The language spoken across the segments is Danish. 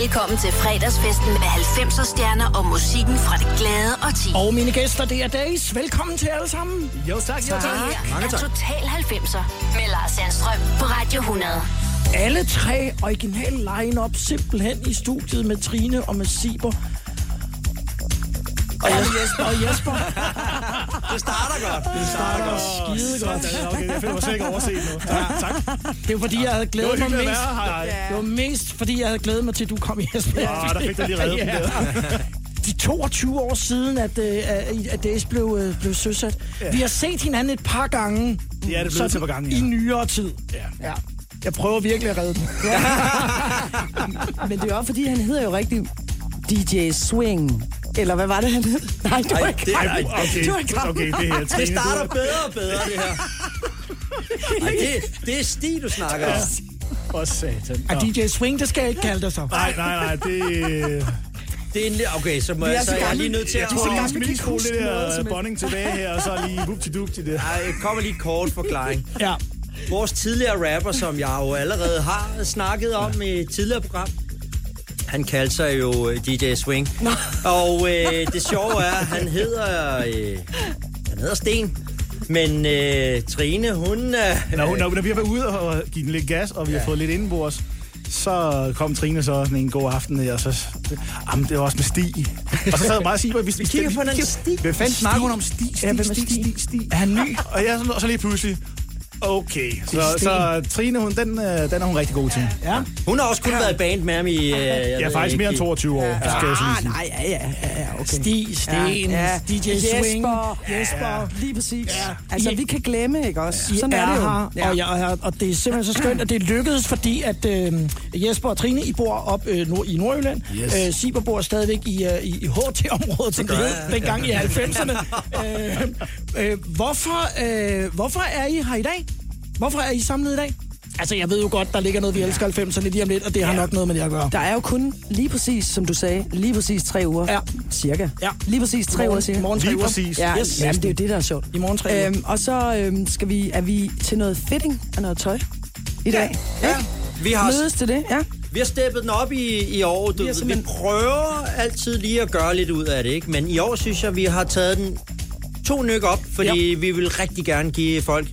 Velkommen til fredagsfesten med 90'er stjerner og musikken fra det glade og ti. Og mine gæster, det er Days. Velkommen til alle sammen. Jo tak, jo Det tak. her er Total 90'er med Lars Sandstrøm på Radio 100. Alle tre originale line-up simpelthen i studiet med Trine og med Siber. Og Jesper. Og Jesper. Det starter godt. Det starter godt. Skide godt. Sådan, okay, jeg føler mig slet ikke overset nu. Ja, tak. Det var fordi, jeg havde Det glædet mig at mest. være. Det var mest, fordi jeg havde glædet mig til, at du kom, Jesper. Ah, der fik du lige reddet der. De 22 år siden, at, øh, at Days blev, øh, blev søsat. Vi har set hinanden et par gange. Ja, det er blevet sådan til et par gange, ja. I nyere tid. Ja. ja. Jeg prøver virkelig at redde den. Men det er jo også, fordi han hedder jo rigtig DJ Swing. Eller hvad var det, han hed? Nej, du Ej, var ikke det- klar. ej, okay, Du er ikke okay, det her, Det starter bedre og bedre, det her. Ej, det, det er sti, du snakker om. Åh, satan. Og. DJ Swing, det skal jeg ikke kalde dig så. Nej, nej, nej, det... Det er en, okay, så, må jeg, så er jeg lige nødt til Jeg at... tror, vi skal kan lige skrue det noget der helst. bonding tilbage her, og så lige whoop til det. Ej, jeg kommer lige kort forklaring. Ja. Vores tidligere rapper, som jeg jo allerede har snakket om i et tidligere program, han kaldte sig jo øh, DJ Swing. Og øh, det sjove er, at han hedder, øh, han hedder Sten. Men øh, Trine, hun... Øh, Når, når, når vi har været ude og give den lidt gas, og vi har fået lidt indenbords, så kom Trine så sådan en god aften, og så... Jamen, det var også med Stig. Og så sad jeg bare og sige, at vi, vi kigger på den Stig. Hvad fanden snakker hun om? Ja, er Stig, Stig? Stig, Stig. Er han ny? Og, jeg, og så lige pludselig, okay. Så, så Trine, hun, den, øh, den er hun rigtig god til. Ja. hun har også kun været i band med ham i... Øh, jeg er ved faktisk ikke, mere end i- 22 år, ja. skal jeg så lige Ah, sige. nej, ja, ja, ja, ja, okay. Stig, Sten, Ja, DJ Swing. Jesper. Jesper. Lige præcis. Ja. Altså, vi kan glemme, ikke også? I Sådan er er det jo. her, Ja. og, jeg, er- og det er simpelthen så skønt, at det lykkedes, fordi at øh, Jesper og Trine, I bor op øh, nord, i Nordjylland. Yes. Øh, Siber bor stadigvæk i, øh, i, i HT-området, som det hed dengang i 90'erne. øh, øh, hvorfor, øh, hvorfor er I her i dag? Hvorfor er I samlet i dag? Altså, jeg ved jo godt, der ligger noget, vi elsker 90'erne lige om lidt, og det har nok noget med det at gøre. Der er jo kun lige præcis, som du sagde, lige præcis tre uger. Ja. Cirka. Ja. Lige præcis tre Morgen- uger cirka. morgen tre Lige uger. præcis. Ja, Yes. jamen, det er jo det, der er sjovt. I morgen tre uger. Øhm, og så øhm, skal vi, er vi til noget fitting af noget tøj i dag. Ja. Ikke? Vi har, Mødes til det, ja. vi har steppet den op i, i år. Du, Vi har vi simpelthen- prøver altid lige at gøre lidt ud af det, ikke? Men i år synes jeg, vi har taget den to nyk op, fordi ja. vi vil rigtig gerne give folk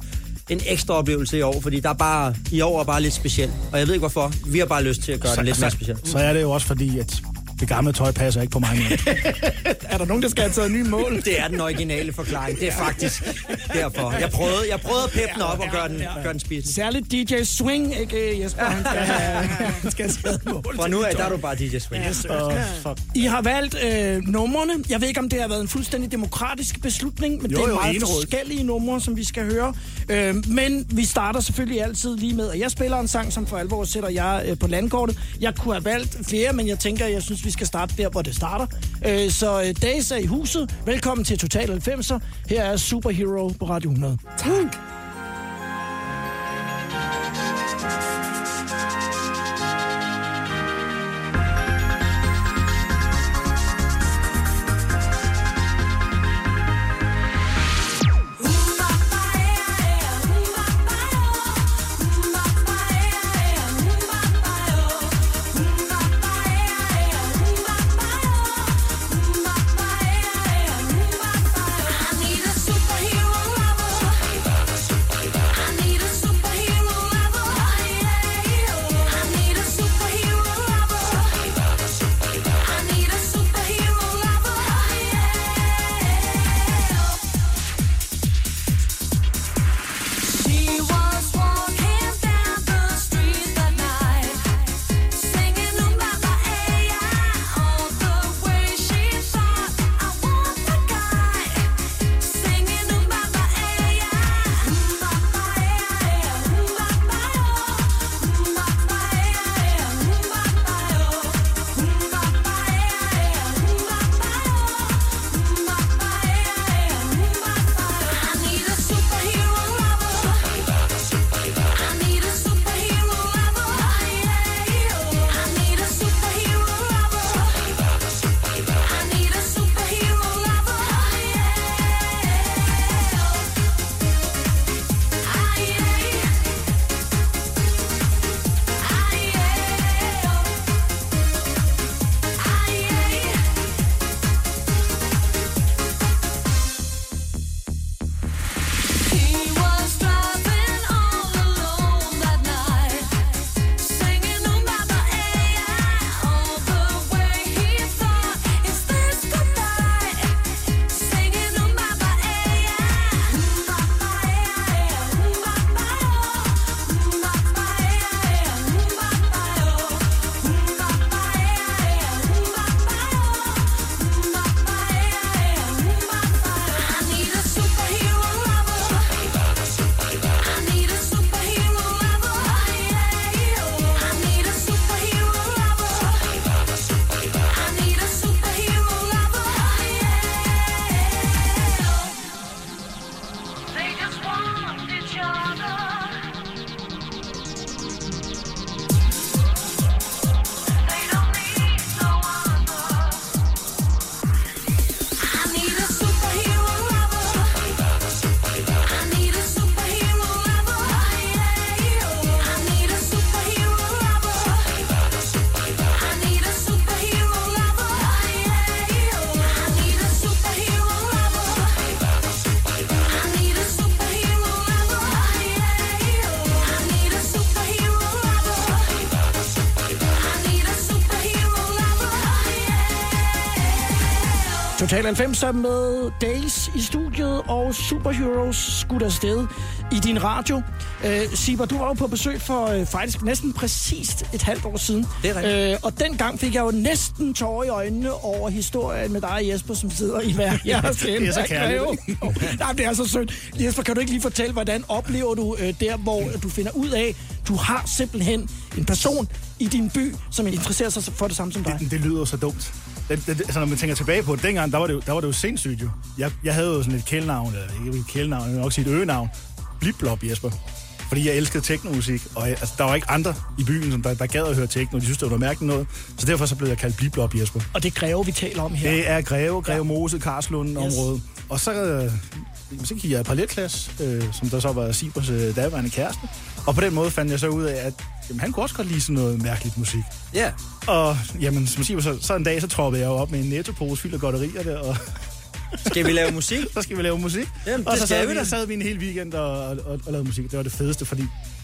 en ekstra oplevelse i år, fordi der er bare, i år er bare lidt specielt. Og jeg ved ikke hvorfor. Vi har bare lyst til at gøre det lidt mere specielt. så er det jo også fordi, at det gamle tøj passer ikke på mig mere. Er der nogen, der skal have taget nye mål? Det er den originale forklaring. Det er faktisk derfor. Jeg prøvede, jeg prøvede at peppe den op og gøre den, gøre den spidsen. Særligt DJ Swing, ikke Jesper? Han skal, have- han skal have mål. Fra nu af, der er du bare DJ Swing. Og fuck. I har valgt øh, numrene. Jeg ved ikke, om det har været en fuldstændig demokratisk beslutning, men Jo, det er jo, meget enerådigt. forskellige numre, som vi skal høre. Øh, men vi starter selvfølgelig altid lige med, at jeg spiller en sang, som for alvor sætter jeg øh, på landkortet. Jeg kunne have valgt flere, men jeg tænker, jeg synes, vi skal starte der, hvor det starter. Øh, så øh, Days er i huset. Velkommen til Total 90'er. Her er Superhero på Radio 100. Tak. Total 90 er med Days i studiet, og Superheroes skudt afsted i din radio. Øh, Siber, du var jo på besøg for øh, faktisk næsten præcist et halvt år siden. Det er rigtigt. Øh, og dengang fik jeg jo næsten tårer i øjnene over historien med dig og Jesper, som sidder i hver jeres ende. Det er så kærligt. Nej, det er så sødt. Jesper, kan du ikke lige fortælle, hvordan oplever du øh, der, hvor du finder ud af, du har simpelthen en person i din by, som interesserer sig for det samme som dig? Det, det lyder så dumt. Det, det, altså, når man tænker tilbage på det, dengang, der var det jo, der var det jo sindssygt jo. Jeg, jeg havde jo sådan et kælenavn, eller ikke et kælenavn, jeg nok sige et øgenavn. Bliblop Jesper. Fordi jeg elskede teknomusik, og jeg, altså, der var ikke andre i byen, som der, der gad at høre tekno. De synes, det var mærkeligt noget. Så derfor så blev jeg kaldt Bliblop Jesper. Og det kræver, vi taler om her. Det er Greve, Greve Mose, Karslund området. Og så, øh, så gik jeg i parallelklasse, øh, som der så var Sibers øh, daværende kæreste. Og på den måde fandt jeg så ud af, at jamen, han kunne også godt lide sådan noget mærkeligt musik. Ja. Og jamen, som Sibers, så, så en dag, så troppede jeg jo op med en nettopose fyldt af godterier der, og Skal vi lave musik? så skal vi lave musik. Jamen, og så sad vi der sad vi en hel weekend og, og, og, og lavede musik. Det var det fedeste, fordi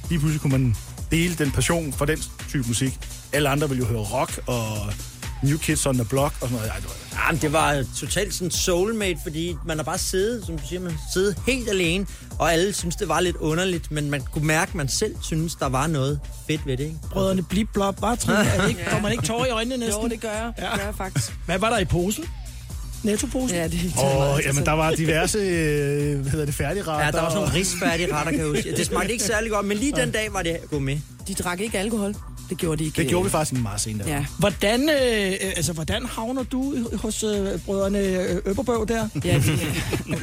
lige pludselig kunne man dele den passion for den type musik. Alle andre ville jo høre rock og New Kids on the Block og sådan noget. Ej, det var, Jamen, det var totalt sådan soulmate, fordi man har bare siddet, som du siger, man siddet helt alene, og alle synes det var lidt underligt, men man kunne mærke, at man selv synes, der var noget fedt ved det, ikke? Brødrene Blip Blop, var Trine? Er det ikke, får man ikke tårer i øjnene næsten? Jo, det gør jeg. Det gør jeg faktisk. Hvad var der i posen? Nettoposen? Ja, det er Åh, jamen, der var diverse, øh, hvad hedder det, færdigretter. Ja, der var sådan nogle og- risfærdige retter, kan jeg huske. Det smagte ikke særlig godt, men lige den dag var det gå med. De drak ikke alkohol. Det gjorde de ikke. Det gjorde vi faktisk meget senere. Ja. Hvordan, øh, øh, altså, hvordan havner du hos øh, brødrene øh, Øpperbøv der? Ja, det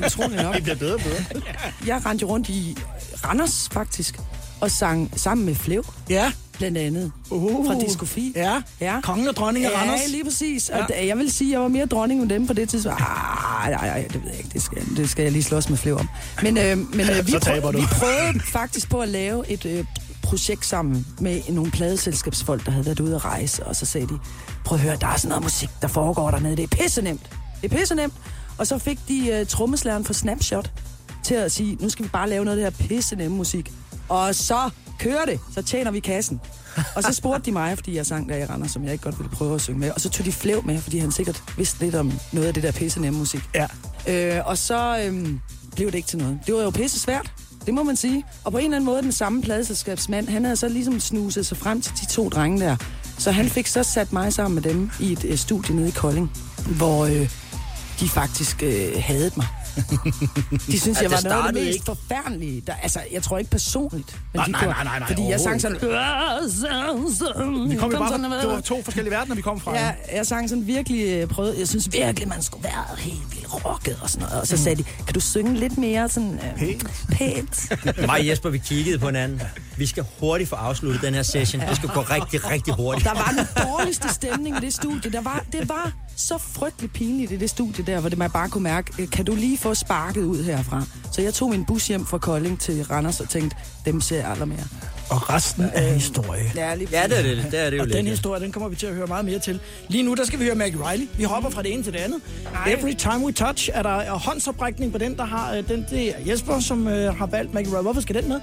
er utroligt nok. Det bliver bedre og bedre. Jeg rendte rundt i Randers, faktisk, og sang sammen med Flev, Ja. blandt andet. Uh, Fra Diskofi. Ja. Ja. Kongen og dronningen af Ja, Randers. lige præcis. Ja. Og ja. jeg vil sige, at jeg var mere dronning end dem på det tidspunkt. Ah, nej, nej, det ved jeg ikke. Det skal, det skal jeg lige slås med Flev om. Men, øh, men øh, vi, prøv, vi prøvede faktisk på at lave et øh, projekt sammen med nogle pladeselskabsfolk, der havde været ude at rejse. Og så sagde de, prøv at høre, der er sådan noget musik, der foregår dernede. Det er pisse nemt. Det er pisse nemt. Og så fik de øh, trommeslæren fra Snapshot til at sige, nu skal vi bare lave noget af det her pisse nemme musik. Og så kører det, så tjener vi kassen. Og så spurgte de mig, fordi jeg sang der i Randers, som jeg ikke godt ville prøve at synge med. Og så tog de flæv med, fordi han sikkert vidste lidt om noget af det der pisse nemme musik. Ja. Øh, og så øh, blev det ikke til noget. Det var jo pisse svært, det må man sige. Og på en eller anden måde, den samme pladeselskabsmand, han havde så ligesom snuset sig frem til de to drenge der. Så han fik så sat mig sammen med dem i et øh, studie nede i Kolding, hvor øh, de faktisk øh, hadede mig. De synes, Ja, jeg var noget af det mest ikke. forfærdelige. Der, altså, jeg tror ikke personligt. Men Nej, de nej, kunne- nej, nej, nej, Fordi jeg sang sådan... Vi kom jo bare sådan, fra, det var to forskellige verdener, vi kom fra. Ja, jeg sang sådan virkelig øh, prøvet. Jeg synes virkelig, man skulle være helt vildt rocket og sådan noget. Og så sagde de, kan du synge lidt mere sådan... Øh, Pænt. Pænt. Mig og Jesper, vi kiggede på hinanden. Vi skal hurtigt få afsluttet den her session. Det skal gå rigtig, rigtig hurtigt. Der var den dårligste stemning i det studie. Der var, det var så frygtelig pinligt i det studie der, hvor det man bare kunne mærke, øh, kan du lige få sparket ud herfra? Så jeg tog min bus hjem fra Kolding til Randers og tænkte, dem ser jeg aldrig mere. Og resten er historie. Ja, lige Ja, det er det. Det er det jo Og den historie, den kommer vi til at høre meget mere til. Lige nu, der skal vi høre Maggie Riley. Vi hopper fra det ene til det andet. Every Time We Touch er der er håndsoprækning på den, der har øh, den. Det er Jesper, som øh, har valgt Maggie Riley. Hvorfor skal den med?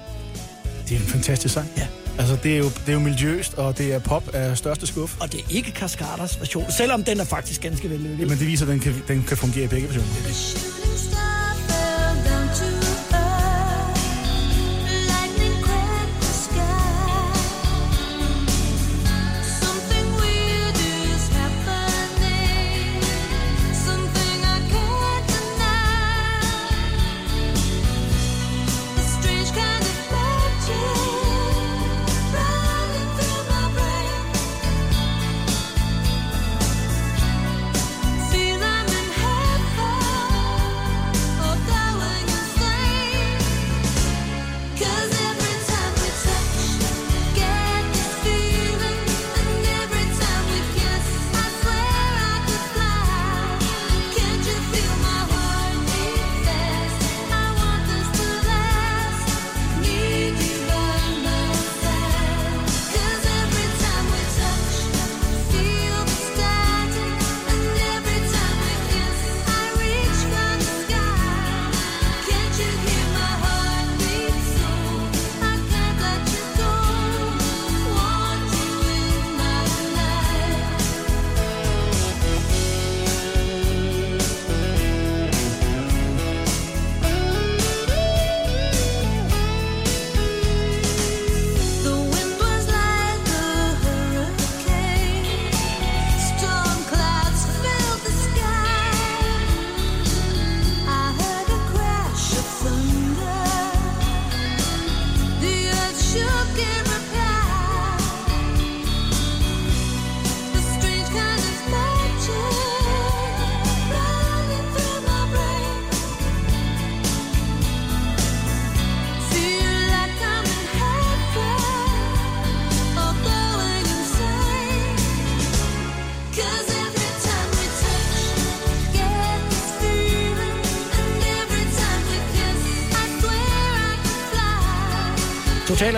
Det er en fantastisk sang. Ja. Altså, det er, jo, det er jo miljøst, og det er pop af største skuf. Og det er ikke Cascadas version, selvom den er faktisk ganske vellykket. Men det viser, at den kan, den kan fungere i begge versioner.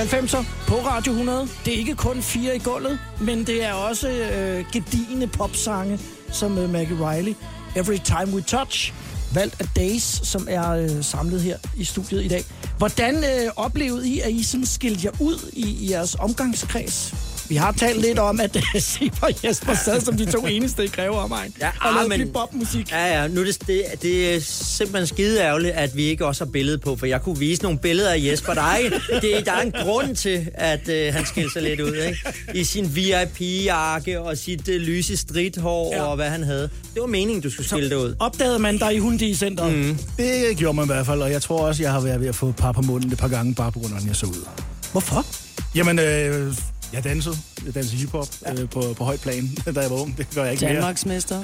90'er på Radio 100. Det er ikke kun fire i gulvet, men det er også øh, gedigende popsange, som øh, Maggie Riley. Every Time We Touch, valgt af Days, som er øh, samlet her i studiet i dag. Hvordan øh, oplevede I, at I sådan skilte jer ud i, i jeres omgangskreds? Vi har talt lidt om, at Sipper og Jesper sad som de to eneste i Greve omegn. Ja, og ah, lavede men- bebop-musik. Ja, ja. Nu er det, det, det er simpelthen skide ærgerligt, at vi ikke også har billede på, for jeg kunne vise nogle billeder af Jesper. Der er, ikke, det, der er en grund til, at øh, han skilte sig lidt ud, ikke? I sin VIP-jakke og sit øh, lyse stridthår Ja. og hvad han havde. Det var meningen, du skulle skille det ud. Opdagede man dig i Hundi-centret? Mm. Det gjorde man i hvert fald, og jeg tror også, jeg har været ved at få par på munden et par gange, bare på grund af, hvordan jeg så ud. Hvorfor? Jamen, øh, jeg dansede. Jeg dansede hiphop ja. øh, på, på højt plan, da jeg var ung. Det gør jeg ikke mere. Danmarksmester.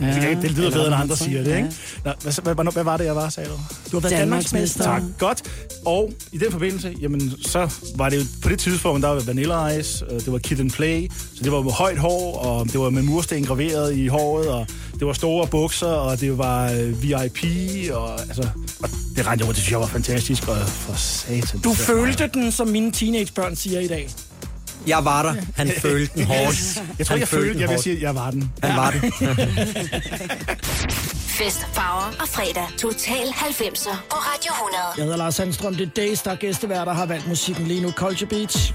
Ja, det, kan, det lyder eller bedre, end hvad andre siger det, siger. ikke? Nå, hvad, hvad, hvad, hvad var det, jeg var, sagde du? Du har været Danmarksmester. Danmarksmester. Tak, godt. Og i den forbindelse, jamen, så var det jo på det tidspunkt, der var Vanilla Ice, øh, det var Kid and Play, så det var med højt hår, og det var med mursten graveret i håret, og det var store bukser, og det var øh, VIP, og, altså, og det rendte over, det synes jeg var fantastisk, og for satan. Du det følte den, som mine teenagebørn siger i dag. Jeg var der. Han følte den hårdt. Jeg tror, Han jeg følte, den jeg vil sige, at jeg var den. Han var det. Fest, farver og fredag. Total 90'er på Radio 100. Jeg hedder Lars Sandstrøm. Det er Days, der er gæsteværter, har valgt musikken lige nu. Culture Beach.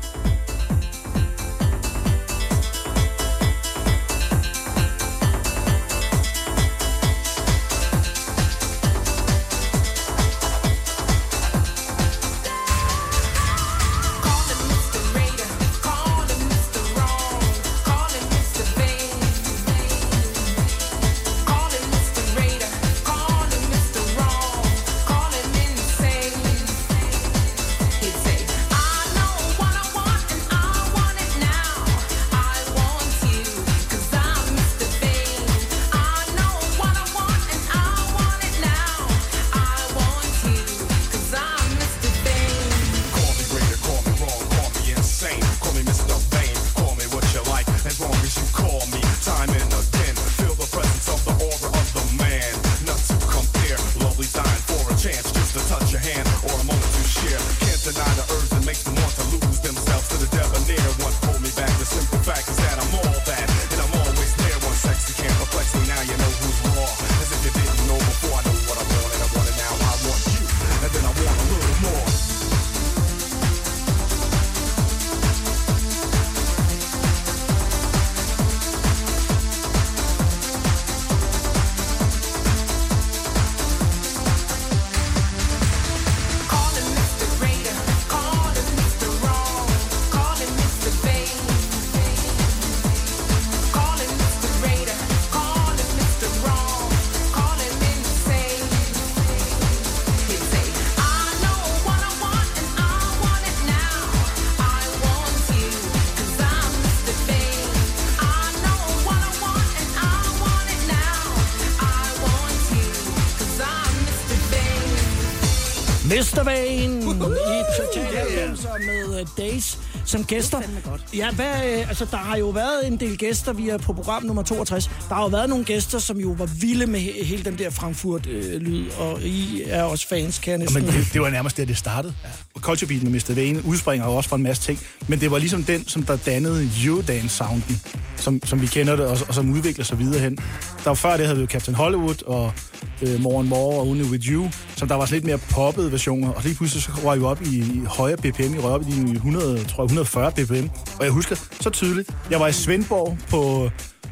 Days som gæster. fandme godt. Ja, hvad, øh, altså, der har jo været en del gæster, vi er på program nummer 62. Der har jo været nogle gæster, som jo var vilde med he- hele den der Frankfurt-lyd, og I er også fans, kan jeg næsten. Men det, det var nærmest der, det startede. Ja. Culture Beat med Mr. Vane udspringer jo også fra en masse ting, men det var ligesom den, som der dannede Eurodance-sounden, som, som vi kender det, og, og som udvikler sig videre hen. Der var før det havde vi jo Captain Hollywood og øh, More and More og Only With You, som der var lidt mere poppede versioner, og lige pludselig så røg vi op i, i højere BPM, vi røg op i de 100, tror jeg, 140 BPM, og jeg husker så tydeligt, jeg var i Svendborg på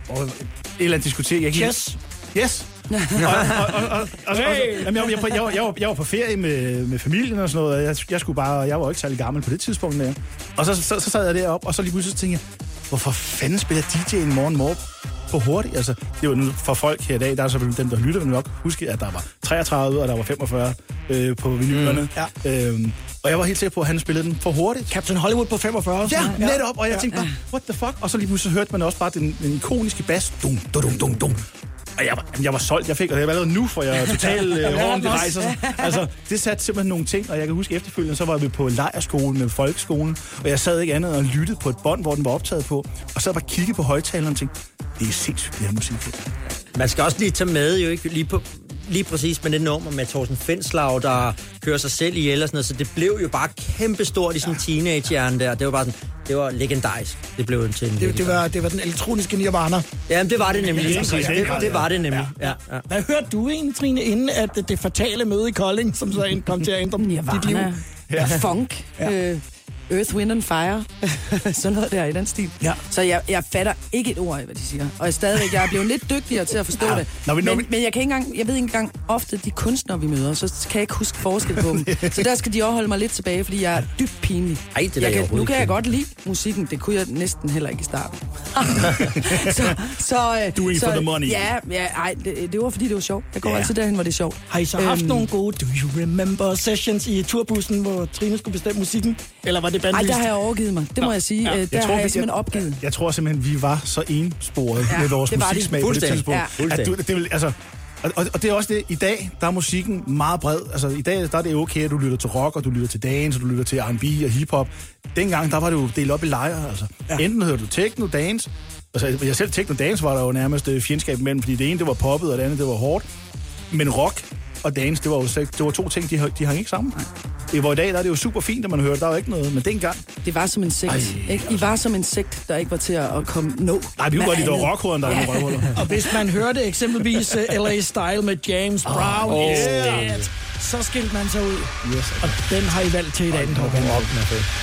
og et eller andet diskotek. Jeg Yes. Yes. jeg, jeg, jeg, jeg, jeg, jeg var på ferie med, med familien og sådan noget, og jeg, jeg skulle bare, jeg var jo ikke særlig gammel på det tidspunkt der. Og så, så, så sad jeg deroppe, og så lige pludselig tænkte jeg, hvorfor fanden spiller DJ'en morgen morgen på hurtigt? Altså, det var nu for folk her i dag, der er selvfølgelig dem, der lytter, nok huske, at der var 33, og der var 45 øh, på vinylerne. Mm, ja. øhm, og jeg var helt sikker på, at han spillede den for hurtigt. Captain Hollywood på 45. Ja, netop. Og jeg tænkte bare, what the fuck? Og så lige pludselig hørte man også bare den, den ikoniske bas. Dum, dum, dum, dum. Og jeg var, jeg var solgt. Jeg fik, og jeg var allerede nu, for jeg er totalt øh, hårdt, det rejser. Altså, det satte simpelthen nogle ting, og jeg kan huske efterfølgende, så var vi på lejerskolen med folkeskolen, og jeg sad ikke andet og lyttede på et bånd, hvor den var optaget på, og så bare kiggede på højtaleren og tænkte, det er sindssygt, det her musik. her." Man skal også lige tage med, jo ikke lige på, lige præcis med det nummer med Thorsten Fenslav, der kører sig selv ihjel og sådan noget, så det blev jo bare kæmpestort i sådan en teenagehjerne der. Det var bare sådan, det var legendarisk. Det blev en til en Det, det, var, det var den elektroniske nirvana. Jamen, det var det nemlig. Ja, præcis. ja, Det, ja. det var det nemlig. Ja, ja. Hvad hørte du egentlig, Trine, inden at det fatale møde i Kolding, som så ind- kom til at ændre dit liv? Nirvana, ja. funk, ja. øh, Earth, Wind and Fire, sådan noget der i den stil. Ja. Så jeg, jeg fatter ikke et ord af, hvad de siger. Og jeg, stadigvæk, jeg er blevet lidt dygtigere til at forstå ja. det. Vi- når men, vi- men jeg kan ikke engang, jeg ved ikke engang ofte de kunstnere, vi møder, så kan jeg ikke huske forskel på dem. så der skal de også holde mig lidt tilbage, fordi jeg er dybt pinlig. Ej, det er jeg kan, nu kan jeg godt lide musikken, det kunne jeg næsten heller ikke i starten. så, så, øh, Doing så, for the money. Ja, ja ej, det, det var fordi, det var sjovt. Jeg går Ja. altid derhen, hvor det er sjovt. Har I så haft Øhm, nogle gode Do You Remember sessions i turbussen, hvor Trine skulle bestemme musikken? Eller var det Bandlyst? der har jeg overgivet mig. Det må jeg sige. Ja. Der har jeg simpelthen opgivet. Jeg tror simpelthen, vi var så ensporet Ja, med vores musiksmag på det tidspunkt. Ja. At du, det vil, altså, og, og, og det er også det, i dag, der er musikken meget bred. Altså, i dag der er det okay, at du lytter til rock, og du lytter til dance, og du lytter til R&B og hiphop. Dengang, der var det jo delt op i lejre, altså. Ja. Enten hørte du techno, dance, altså jeg selv techno, dance var der jo nærmest øh, fjendskab imellem, fordi det ene, det var poppet, og det andet, det var hårdt. Men rock og dance, det var jo det var to ting, de, de hang ikke sammen. I hvor i dag, der er det jo super fint, at man hører, der er jo ikke noget, men dengang, Det var som en sekt. Ej. Ikke? I var som en sekt, der ikke var til at, at komme nå. nej, vi kunne med godt lide, der var der er nogle. Og hvis man hørte eksempelvis L.A. Style med James Brown, oh, oh. is dead, så skilte man sig ud. Yes, Og den har I valgt til i dag, den kommer. James Brown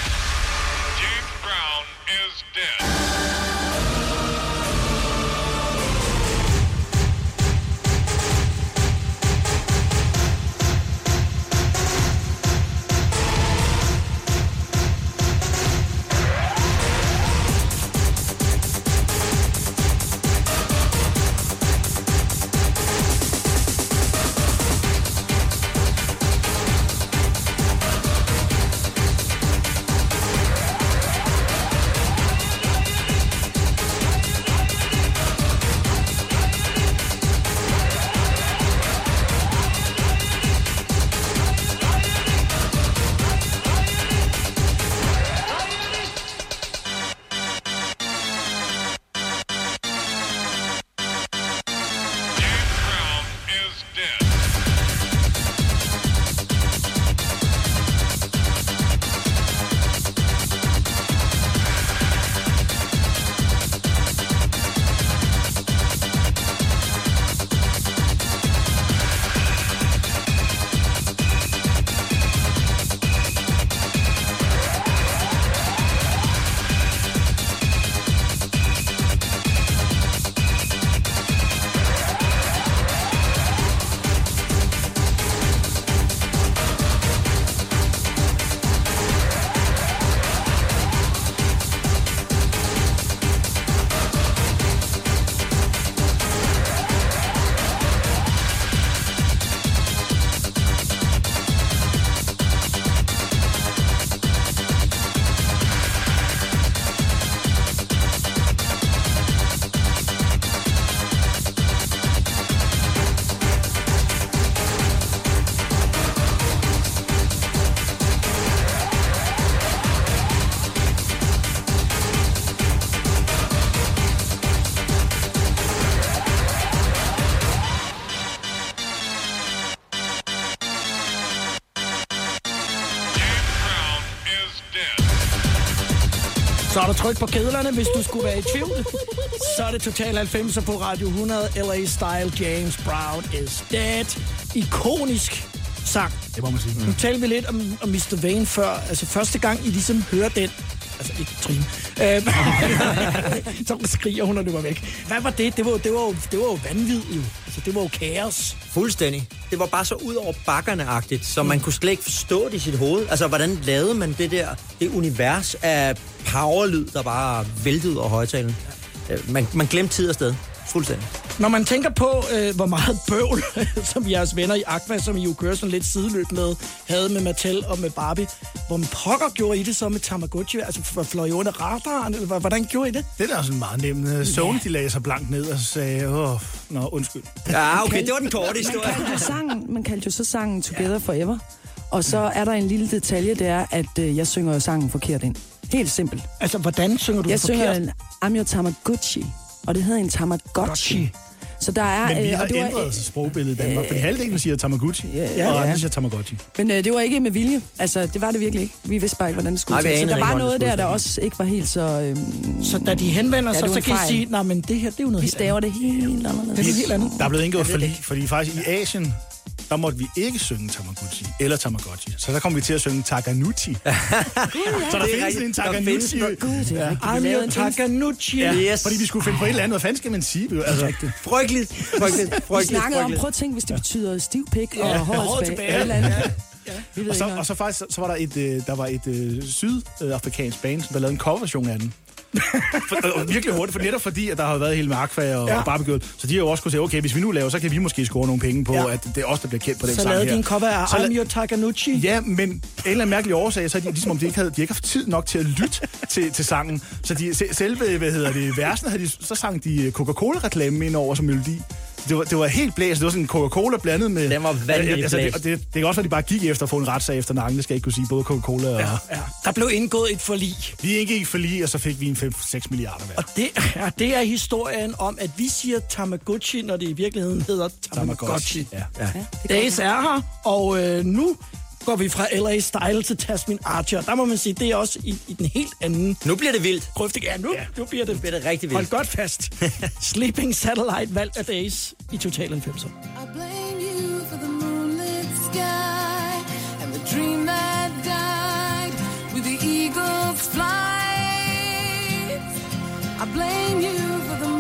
tryk på kedlerne, hvis du skulle være i tvivl. Så er det Total 90'er på Radio 100. L.A. Style, James Brown is dead. Ikonisk sang. Det må man sige. Nu talte vi lidt om, om Mr. Vane før. Altså første gang, I ligesom hører den. Altså ikke Trine. Øhm, så skriger hun, og det var væk. Hvad var det? Det var, det var, jo, det var jo vanvid, jo. Altså, det var jo kaos. Fuldstændig. Det var bare så ud over bakkerne-agtigt, så man kunne slet ikke forstå det i sit hoved. Altså, hvordan lavede man det der, det univers af powerlyd, der bare væltede over højtalen? Øh, Man, man glemte tid og sted. Fuldstændig. Når man tænker på, øh, hvor meget bøvl, som jeres venner i Aqua, som I jo kører sådan lidt sideløb med, havde med Mattel og med Barbie, hvor man pokker gjorde I det så med Tamagotchi? Altså, for- fløj I under radaren, eller hvordan gjorde I det? Det der er sådan meget nemt. Sony, de lagde sig blankt ned og sagde, åh, nå, undskyld. Ja, okay, det var den korte Man historie. kaldte, jo sangen, man kaldte jo så sangen Together Forever. Og så er der en lille detalje, det er, at øh, jeg synger jo sangen forkert ind. Helt simpelt. Altså, hvordan synger du Jeg det forkert? synger en I'm your Tamagotchi, og det hedder en Tamagotchi. Gotchi. Så der er... Men vi øh, har og det var, ændret sprogbilledet i Danmark, fordi halvdelen siger Tamagotchi, ja, og ja. andre siger Tamagotchi. Men øh, det var ikke med vilje. Altså, det var det virkelig ikke. Vi vidste bare ikke, hvordan det skulle Nej. Så der var noget der, der også ikke var helt så... Øhm, Så da de henvender Ja, sig, var så kan I sige, nej, men det her, det er jo noget vi helt staver det helt Det er anderledes. helt andet. Der er blevet indgået forlig, fordi faktisk i Asien, der måtte vi ikke synge Tamagotchi eller Tamagotchi. Så der kom vi til at synge Taganuchi. så der er findes en rigtigt. Der findes Taganuchi. Gud, er. Vi. Taganuchi. Ja, Yes. fordi vi skulle finde på et eller andet. Hvad fanden skal man sige? Altså, Frygteligt, frygteligt, Vi frygteligt, snakkede om, prøv at tænke, hvis det betyder stiv pik og Ja, håret håret tilbage. tilbage. Eller andet. Vi ved og, så, og så faktisk, så, var der et, øh, der var et øh, sydafrikansk band, som der lavede en coverversion af den. For, og virkelig hurtigt, for netop fordi, at der har været hele med Aqua og, Ja. og Barbecue, så de har jo også kunne sige, okay, hvis vi nu laver, så kan vi måske score nogle penge på, Ja. at det er os, der bliver kendt på den Så sang lavede her. de en cover af Så your Taganuchi. Ja, men en eller anden mærkelig årsag, så er de ligesom om de ikke havde, de ikke haft tid nok til at lytte til, til sangen. Så de, se- selve, hvad hedder det, versen, havde de, så sang de Coca-Cola-reklame ind over som melodi. Det var, det var helt blæst. Det var sådan en Coca-Cola blandet med... Den var vanvittigt altså, det, blæst. og det, det, kan også være, de bare gik efter at få en retssag efter nakken. Det skal jeg ikke kunne sige. Både Coca-Cola og... Ja. Ja, der blev indgået et forlig. Vi indgik for lige, og så fik vi en 5-6 milliarder hver. Og det, ja, det er historien om, at vi siger Tamagotchi, når det i virkeligheden hedder Tamagotchi. Ja. Ja. Days er her, og øh, nu går vi fra LA Style til Tasmin Archer. Der må man sige, det er også i, i den helt anden Nu bliver det vildt. grøfte. Ja, nu, ja. nu bliver det, bliver det rigtig Hold vildt. godt fast. Sleeping Satellite valgt af Days i Total 90'er. I blame you for the moonlit sky and the dream that died with the eagle's flight. I blame you for the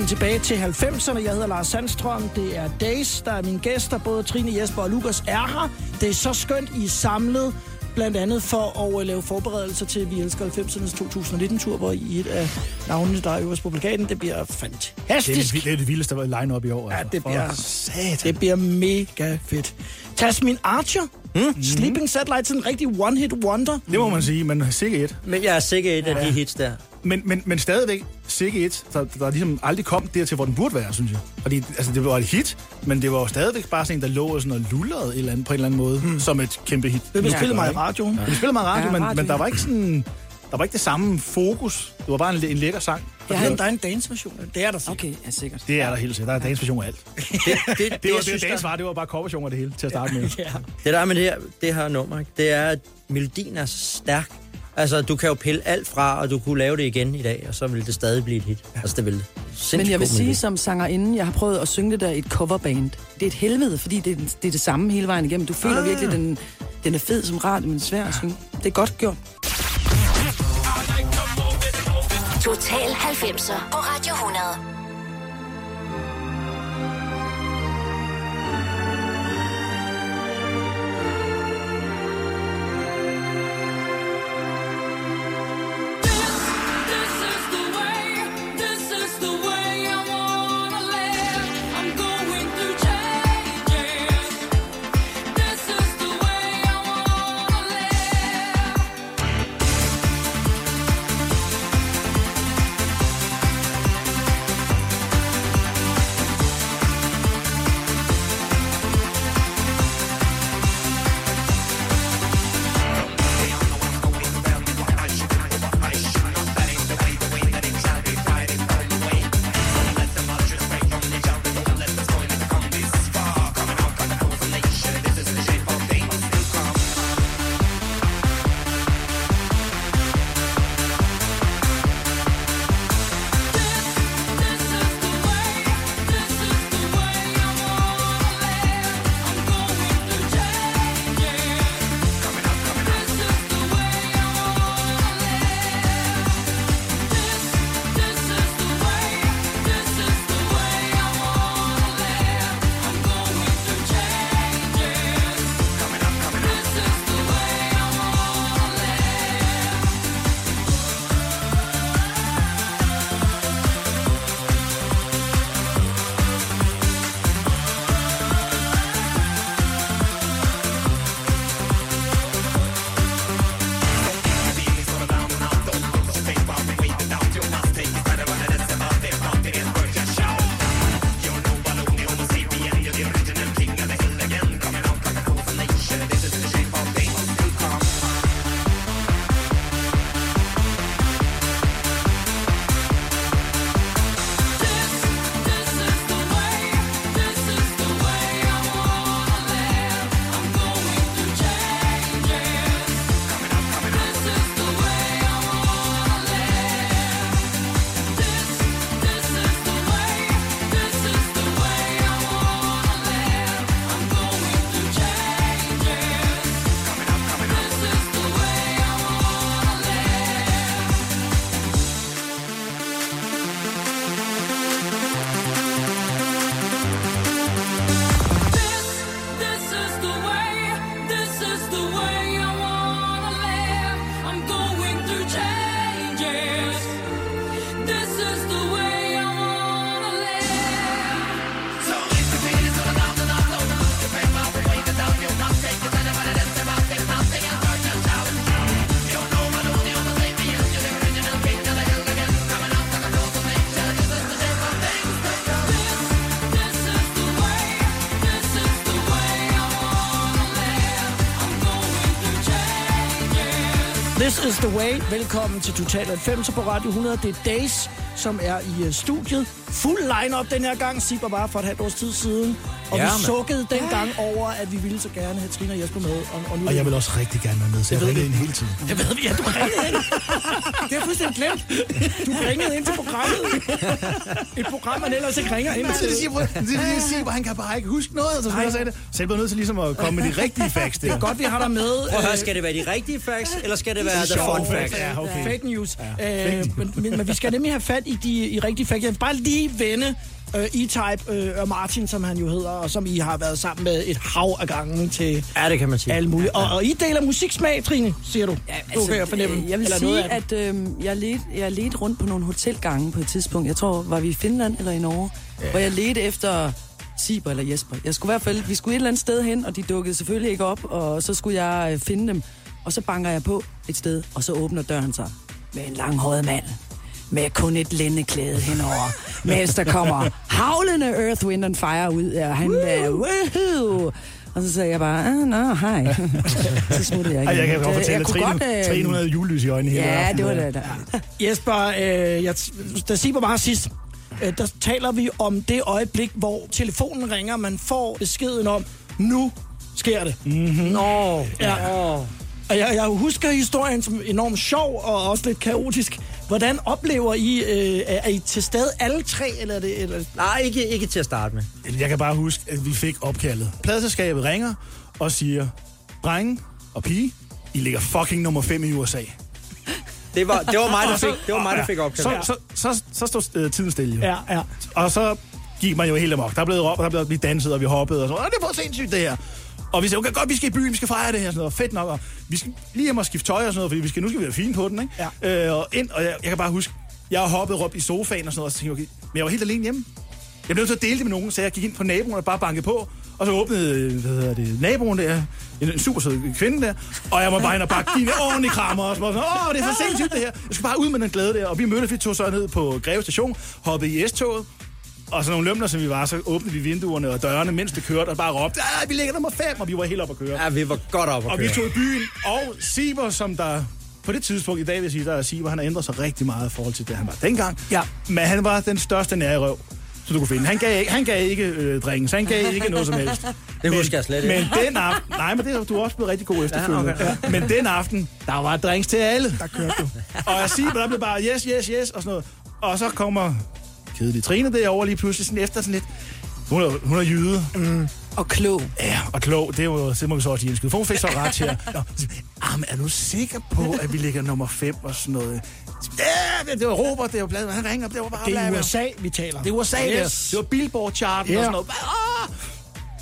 Velkommen tilbage til 90'erne. Jeg hedder Lars Sandstrøm. Det er Days, der er mine gæster. Både Trine, Jesper og Lukas er her. Det er så skønt, I er samlet. Blandt andet for at øh, lave forberedelser til Vi Elsker 90'ernes 2019-tur, hvor I et af navnene, der er øverst på plakaten. Det bliver Det er, fantastisk. det, det er det vildeste line-up i år. Ja, altså. det For bliver- Satan. Det bliver mega fedt. Tasmin Archer. Mm. Sleeping Satellite, sådan en rigtig one-hit wonder. Det må man sige, men sikkert et. Men jeg er sikker et af de hits der. Men, men, men stadigvæk, sikke et, der, der ligesom aldrig kom dertil, hvor den burde være, synes jeg. Fordi altså, det var et hit, men det var jo stadigvæk bare sådan en, der lå og, sådan og lullerede et eller andet, på en eller anden måde, hmm. som et kæmpe hit. Det blev spillet mig i radioen. Ja. Det spillede meget radio, Ja, men, radio, men der var ikke sådan... Der var ikke det samme fokus. Det var bare en, en lækker sang. Der er en, der er en dance-version. Det er der sikkert. Okay, ja, sikkert. Det er der helt sikkert. Der er dansversion af alt. Det, det, det, Det var jeg det, synes, der, var, det var bare coverversion af det hele til at starte med. Ja. det der er med det her, det her nummer, det er, at melodien er så stærk. Altså, du kan jo pille alt fra, og du kunne lave det igen i dag, og så vil det stadig blive et hit. Altså, det vil det. Men jeg vil sige som sangerinde, jeg har prøvet at synge det der i et coverband. Det er et helvede, fordi det er, det er det samme hele vejen igennem. Du føler Ah. virkelig, den, den er fed som radio, men svær at synge. Det er godt gjort. Total 90'er på Radio 100. changes. Away. way. Velkommen til Total 90 på Radio 100. Det er Days, som er i øh, studiet. Fuld line-up den her gang. Sip bare for et halvt års tid siden. Og Ja, vi sukkede dengang over, at vi ville så gerne have Trine og Jesper med. Og, og, nu Og jeg vil også rigtig gerne være med, så jeg ved ringede ind hele tiden. Jeg ved, ja, du ringede ind. Det er fuldstændig glemt. Du ringede ind til programmet. Et program, man ellers ikke ringer ind til. det siger, det er siger, hvor han kan bare ikke huske noget. Så, jeg sagde det. så jeg blev nødt til ligesom at komme med de rigtige facts der. Det er godt, vi har dig med. Prøv at høre, Øh, skal det være de rigtige facts, eller skal det være the fun facts? Ja, okay. Fake news. Ja, øh, men, men, men vi skal nemlig have fat i de i rigtige facts. Jeg vil bare lige vende øh, E-Type øh, og Martin, som han jo hedder, og som I har været sammen med et hav af gange til Ja, det kan man sige. alle mulige. Og, og I deler musiksmag, Trine, siger du. Ja, du kan jeg fornemme. øh, Jeg vil Eller sige, at øh, jeg, ledte, jeg ledte rundt på nogle hotelgange på et tidspunkt. Jeg tror, var vi i Finland eller i Norge? Ja. Hvor jeg ledte efter Siber eller Jesper. Jeg skulle i hvert fald, vi skulle et eller andet sted hen, og de dukkede selvfølgelig ikke op, og så skulle jeg øh, finde dem. Og så banker jeg på et sted, og så åbner døren sig med en langhåret mand med kun et lændeklæde henover, mens der kommer havlende Earth, Wind and Fire ud, og han er, woohoo! Og så sagde jeg bare, ah, nå, hej. så smuttede jeg igen. Ej, jeg kan godt fortælle, jeg Trine, godt, øh, Trine, hun havde julelys i øjnene hele Ja, det var det. Der. Jesper, øh, jeg, da Siber var her sidst, øh, der taler vi om det øjeblik, hvor telefonen ringer, man får beskeden om, nu sker det. Mhm. Nå, Ja. Nå. Og jeg, jeg husker historien som enormt sjov og også lidt kaotisk. Hvordan oplever I, øh, er I til stede alle tre, eller er det... Eller... Nej, ikke, ikke til at starte med. Jeg kan bare huske, at vi fik opkaldet. Pladselskabet ringer og siger, drenge og pige, I ligger fucking nummer 5 i USA. Det var, det var mig, der fik, det var mig, der fik opkaldt. Så, så, så, så stod øh, tiden stille. Ja, ja. Og så gik man jo helt amok. Der blev råbt, og der blev vi danset, og vi hoppede, og så, Åh, det er for sindssygt det her. Og vi sagde, okay, godt, vi skal i byen, vi skal fejre det her, sådan noget, fedt nok, og vi skal lige hjem og skifte tøj og sådan noget, fordi vi skal, nu skal vi være fine på den, ikke? Ja. Øh, og ind, og jeg, jeg, kan bare huske, jeg hoppede råbte i sofaen og sådan noget, og så tænkte jeg, okay, men jeg var helt alene hjemme. Jeg blev nødt til at dele det med nogen, så jeg gik ind på naboen og bare bankede på, og så åbnede, hvad hedder det, naboen der, en, en super sød kvinde der, og jeg var bare ind og bare give en ordentlig krammer, og så var sådan, åh, det er for sindssygt det her. Jeg skal bare ud med den glæde der, og vi mødtes, vi tog så ned på Greve station, hoppede i S-toget, og så nogle lømler, som vi var, så åbnede vi vinduerne og dørene, mens det kørte, og bare råbte, ja, vi ligger nummer 5, og vi var helt op at køre. Ja, vi var godt op at Og vi køre. tog i byen, og Siber, som der på det tidspunkt i dag vil jeg sige, der er Siber, han har ændret sig rigtig meget i forhold til det, han var dengang. Ja. Men han var den største nærrøv, så du kunne finde. Han gav, ikke- han gav ikke øh, drinks, han gav ikke noget som helst. Det husker jeg slet ikke. Men den aften, nej, men det er du er også blevet rigtig god efterfølgende. Ja, okay. Men den aften, der var drinks til alle. Der kørte du. Og jeg siger, der blev bare yes, yes, yes, og sådan noget. Og så kommer kedelig Trine derovre lige pludselig sådan efter sådan lidt. Hun er, hun er jyde. Og klog. Ja, og klog, det er jo det vi så også indskyde. For hun fik så ret at, Nå, ah, men er du sikker på, at vi ligger nummer 5 og sådan noget? Ja, det, det var Robert, det var bladet, han ringer, det var bare Det er bla. USA, vi taler. Det var USA, yes. Yes. det var Billboard-charten Ja. og sådan noget. Ah!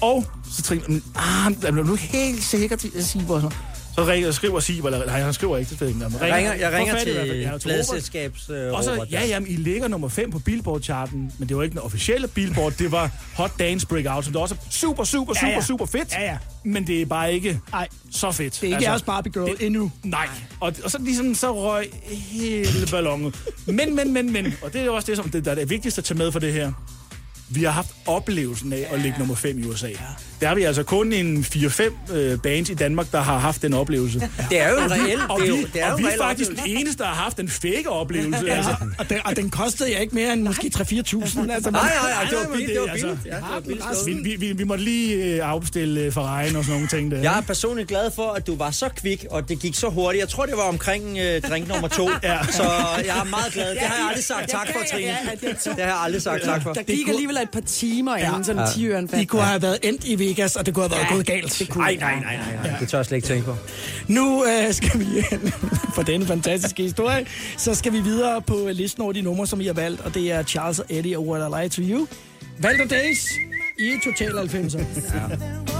Og så Trine, ah, er du helt sikker til at sige, hvor så? Så ringer, skriver Siber, eller nej, han skriver ikke, det ved jeg ikke. Jeg ringer, jeg ringer fat i hvert til ja, pladselskabs øh, Og så, ja, jamen, I ligger nummer 5 på Billboard-charten, men det var ikke den officielle Billboard, det var Hot Dance Breakout, som det også er super, super, Ja, super, ja. super fedt. Ja, ja. Men det er bare ikke Nej, så fedt. Altså, det er ikke jeres Barbie Girl endnu. Nej. Og, og så ligesom så røg hele ballonen. Men, men, men, men. Og det er også det, som det, der er det vigtigste at tage med for det her. Vi har haft oplevelsen af at ligge nummer 5 i USA. Ja. Der har vi altså kun en 4-5 øh, bands i Danmark, der har haft den oplevelse. Det er jo en reel, Og det er vi, jo, det er jo og vi er faktisk den eneste, der har haft en fake oplevelse. Ja, Altså. og, den, og den kostede jeg ikke mere end måske 3-4.000. Altså, Nej, nej, nej, det var billigt, det det var er altså-. Ja. Vi, vi, vi, vi måtte lige øh, afbestille øh, Ferrari'en og sådan nogle ting der. Jeg er personligt glad for, at du var så kvik, og det gik så hurtigt. Jeg tror, det var omkring øh, drink nummer to. ja. Så jeg er meget glad. Det har jeg aldrig sagt tak for, Trine. Det har jeg aldrig sagt tak for. Der gik alligevel et par timer, inden sådan 10 øren I kunne have været endt i Vegas, og det kunne have været Ja, gået galt. det kunne Nej, nej, nej, nej, nej. Det tør jeg slet ikke tænke på. Nu øh, skal vi, for denne fantastiske historie, så skal vi videre på listen over de numre, som I har valgt, og det er Charles og Eddie og What I Lie to You. Valgte Days i Total 90'er. Everybody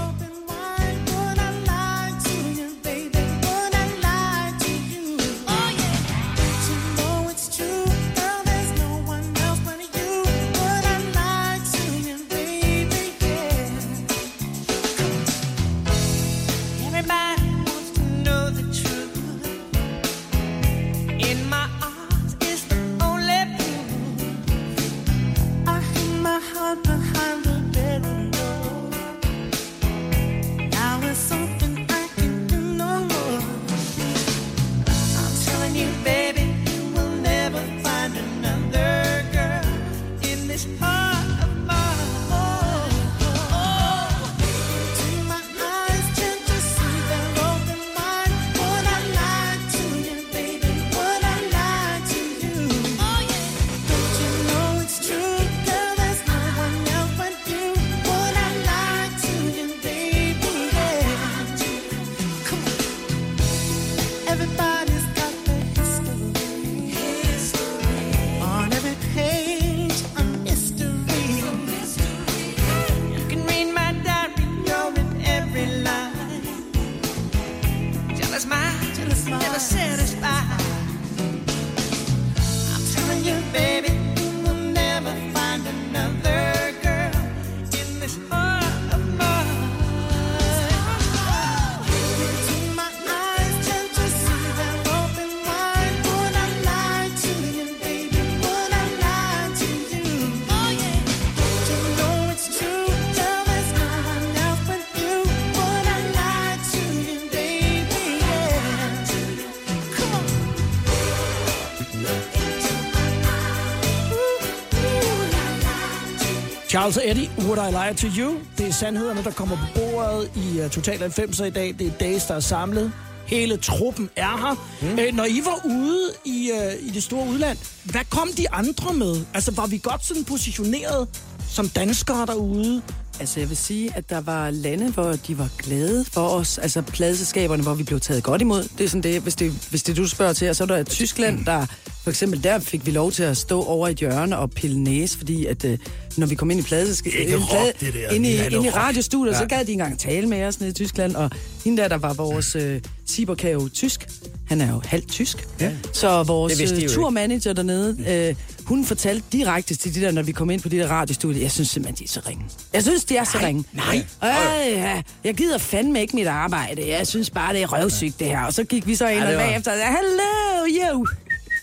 Charles Eddie, Would I Lie to You? Det er sandhederne, der kommer på bordet i uh, Total 90'er i dag. Det er Days, der er samlet. Hele truppen er her. Mm. Øh, når I var ude i, uh, i det store udland, hvad kom de andre med? Altså, var vi godt sådan positioneret som danskere derude? Altså, jeg vil sige, at der var lande, hvor de var glade for os. Altså, pladeselskaberne, hvor vi blev taget godt imod. Det er sådan det, hvis det, hvis det du spørger til. Og så er der Tyskland, der for eksempel der fik vi lov til at stå over i et hjørne og pille næse, fordi at øh, når vi kom ind i det der. ind i, Ja, det ind i radiostudiet, Ja. så gad de engang tale med os nede i Tyskland. Og hende der, der var vores øh, Sieber kan jo tysk. Han er jo halvt tysk. Ja. Så vores Det de øh, turmanager dernede, øh, hun fortalte direkte til de der, når vi kom ind på de der radiostudier, jeg synes simpelthen, de er så ringe. Jeg synes, de er så ringe. nej. Øh, ja, jeg gider fandme ikke mit arbejde. Jeg synes bare, det er røvsygt, det her. Og så gik vi så ind Ja, og det bagefter, hello, you.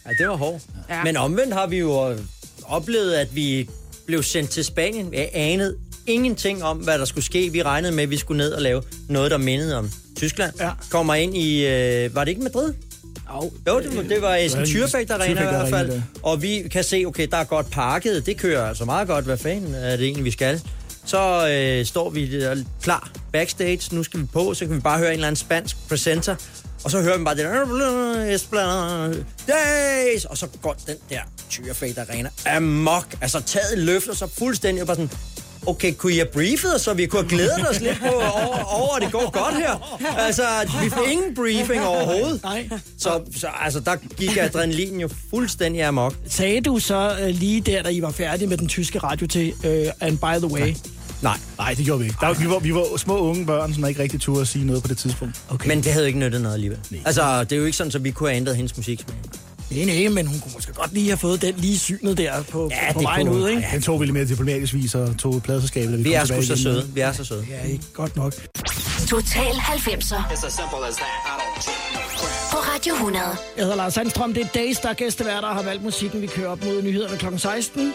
Ja, det var hårdt. Ja. Men omvendt har vi jo øh, oplevet, at vi blev sendt til Spanien. Jeg anede ingenting om, hvad der skulle ske. Vi regnede med, at vi skulle ned og lave noget, der mindede om Tyskland. Ja. Kommer ind i... Øh, var det ikke Madrid? Oh, Jo, det, var- det var Essen en Tyrfægt Arena i hvert fald. Og vi kan se, okay, der er godt parket. Det kører altså meget godt. Hvad fanden er det egentlig, vi skal? Så øh, står vi der klar backstage. Nu skal vi på, så kan vi bare høre en eller anden spansk presenter. Og så hører vi bare det der... Days! Og så går den der Tyrfægt Arena amok. Altså taget løfter sig fuldstændig. Og bare sådan, okay, kunne I have briefet så vi kunne have glædet os lidt på, over, over, at det går godt her? Altså, vi får ingen briefing overhovedet. Nej. Så, så altså, der gik adrenalin jo fuldstændig amok. Sagde du så øh, lige der, da I var færdige med den tyske radio til, øh, and by the way, Nej, Nej, det gjorde vi ikke. Der, vi, var, vi var små unge børn, som ikke rigtig turde at sige noget på det tidspunkt. okay. men det havde ikke nyttet noget alligevel. Altså, det er jo ikke sådan, at vi kunne have ændret hendes musiksmag. Nej, nej, men hun kunne måske godt lige have fået den lige synet der på, Ja, på det vejen kunne- ud, ikke? Den tog vi lidt mere diplomatisk vis og tog pladselskabet, da vi, Vi kom er sgu tilbage så igen. søde. Vi er så søde. Ja, ikke godt nok. Total 90'er It's as simple as that. I don't take no crap. på Radio 100. Jeg hedder Lars Sandstrøm. Det er Days, der er gæsteværter og har valgt musikken. Vi kører op mod nyhederne kl. 16.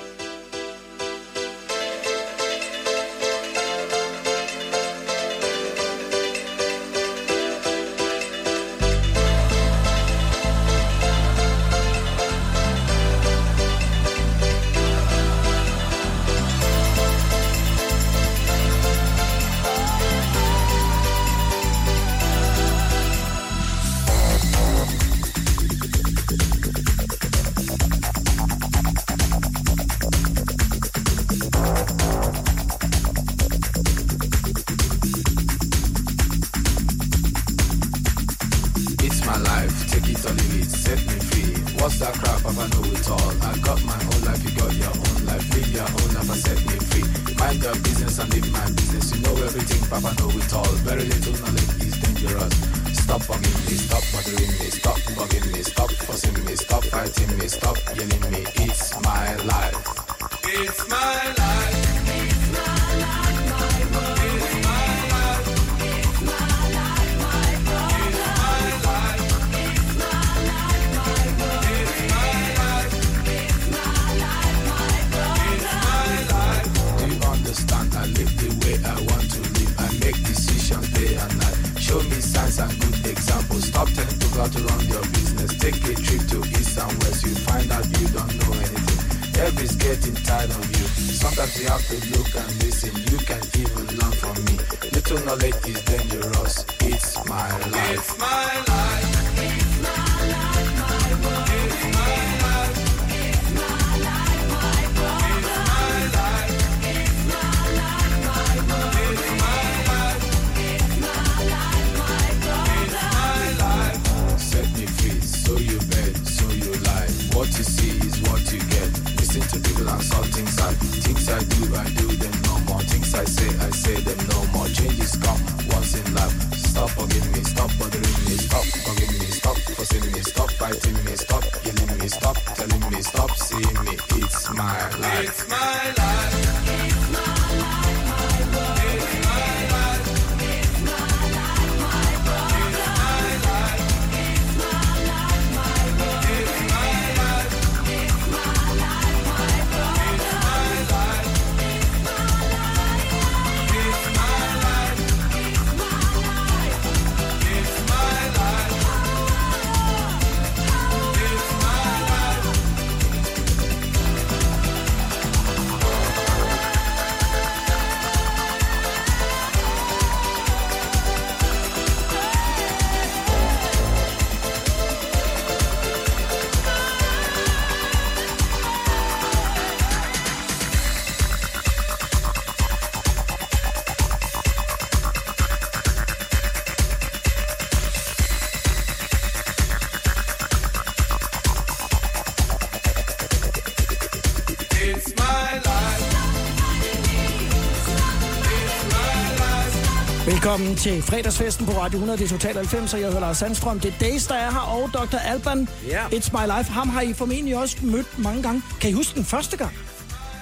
Velkommen til fredagsfesten på Radio 100. Det er Total 90, og jeg hedder Lars Sandstrøm. Det er Days, der er her, og Dr. Alban. Ja. It's my life. Ham har I formentlig også mødt mange gange. Kan I huske den første gang?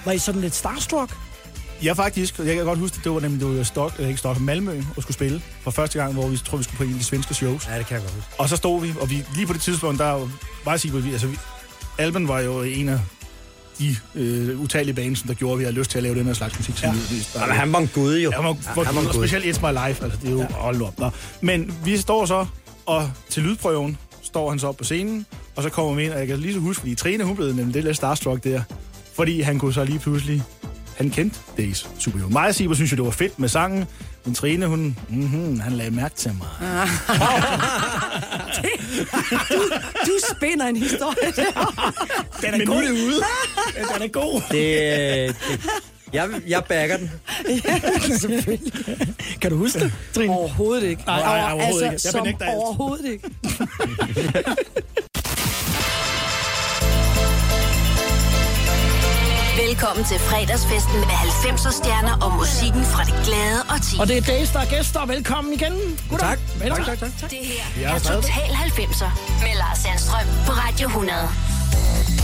Var I sådan lidt starstruck? Jeg faktisk, jeg kan godt huske, at det var nemlig det var Stok, ikke Stok, Malmø og skulle spille for første gang, hvor vi tror, vi skulle på en af de svenske shows. Ja, det kan jeg godt huske. Og så stod vi, og vi, lige på det tidspunkt, der var jeg sikker, vi, altså, vi, Alban var jo en af de øh, utallige baner, som der gjorde, at vi havde lyst til at lave den her slags musik. Som Ja. vi, han var en gud jo. Ja, han var en og gud. specielt It's My Life, altså det er jo, ja. hold nu op. Nå. Men vi står så, og til lydprøven står han så op på scenen, og så kommer vi ind, og jeg kan lige så huske, fordi Trine, hun blev nemlig det lidt starstruck der, fordi han kunne så lige pludselig, han kendte Days super jo. Mig og Siber synes jo, det var fedt med sangen, men Trine, hun, mm-hmm, han lagde mærke til mig. Du spinder en historie der. Den er god. ude. Den er god. Det, det, jeg, jeg backer den. Selvfølgelig. Kan du huske det, Trine? Overhovedet ikke. Nej, nej, overhovedet altså, ikke. Jeg som benægter alt. overhovedet ikke. Velkommen til fredagsfesten med 90'er stjerner og musikken fra det glade og ti. Og det er Days, der er gæster. Velkommen igen. Goddag. Tak. Velkommen. Tak, tak, tak. Det her er er. Total 90'er med Lars Sandstrøm på Radio 100.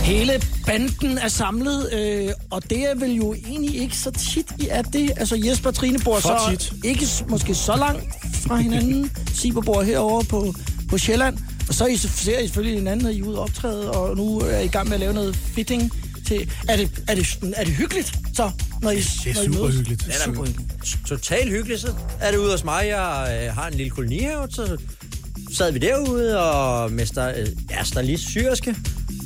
Hele banden er samlet, øh, og det er vel jo egentlig ikke så tit, I er det. Altså Jesper og Trine bor For så tit. ikke måske så langt fra hinanden. Siber bor herovre på, på Sjælland. Og så er I, ser I selvfølgelig hinanden, når I er ude og optræde, og nu er I i gang med at lave noget fitting til... Er det, er det, er det hyggeligt, så, når I Det er når I super mødes? hyggeligt. Det er super hyggeligt. Totalt hyggeligt, så er det ude hos mig. Jeg øh, har en lille kolonihave, så sad vi derude og med sta- øh, ja, stylist syrske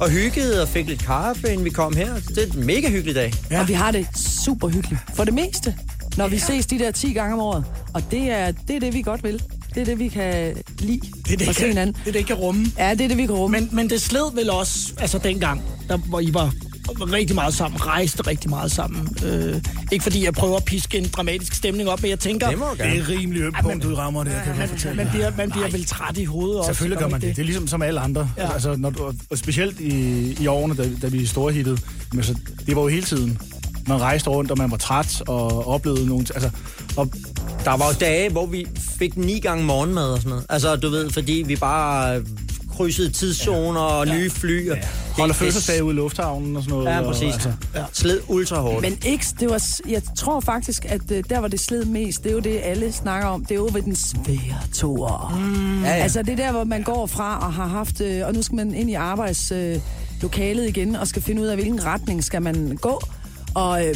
og hyggede og fik lidt kaffe, inden vi kom her. Det er en mega hyggelig dag. Ja. Og vi har det super hyggeligt. For det meste. Når vi ses de der 10 gange om året. Og det er det, er det vi godt vil. Det er det, vi kan lide. Det er det, at se kan, hinanden. det, er det ikke kan rumme. Ja, det er det, vi kan rumme. Men, men det sled vel også, altså dengang, der, hvor I var rigtig meget sammen, rejste rigtig meget sammen. Øh, ikke fordi jeg prøver at piske en dramatisk stemning op, men jeg tænker, Det Det er rimelig ømt punkt, du rammer det, kan jeg fortælle. man bliver, man bliver vel træt i hovedet også. Selvfølgelig gør man det. Det er ligesom som alle andre. Ja. Ja. Altså, når du, og specielt i, i årene, da, da vi storhittede, men så, det var jo hele tiden. Man rejste rundt, og man var træt og oplevede nogle... Altså, og, Der var jo dage, hvor vi fik ni gange morgenmad og sådan noget. Altså, du ved, fordi vi bare krydsede tidszoner og nye fly. Og ja. holder fødselsdag ude i lufthavnen og sådan noget. Ja, og, præcis. altså, Ja. Sled ultra hårdt. Men ikke, det var, jeg tror faktisk, at øh, der, hvor det sled mest, det er jo det, alle snakker om. Det er jo ved den svære toer. Mm. ja, ja. Altså det er der, hvor man går fra og har haft, øh, og nu skal man ind i arbejdslokalet øh, igen, og skal finde ud af, hvilken retning skal man gå. Og øh,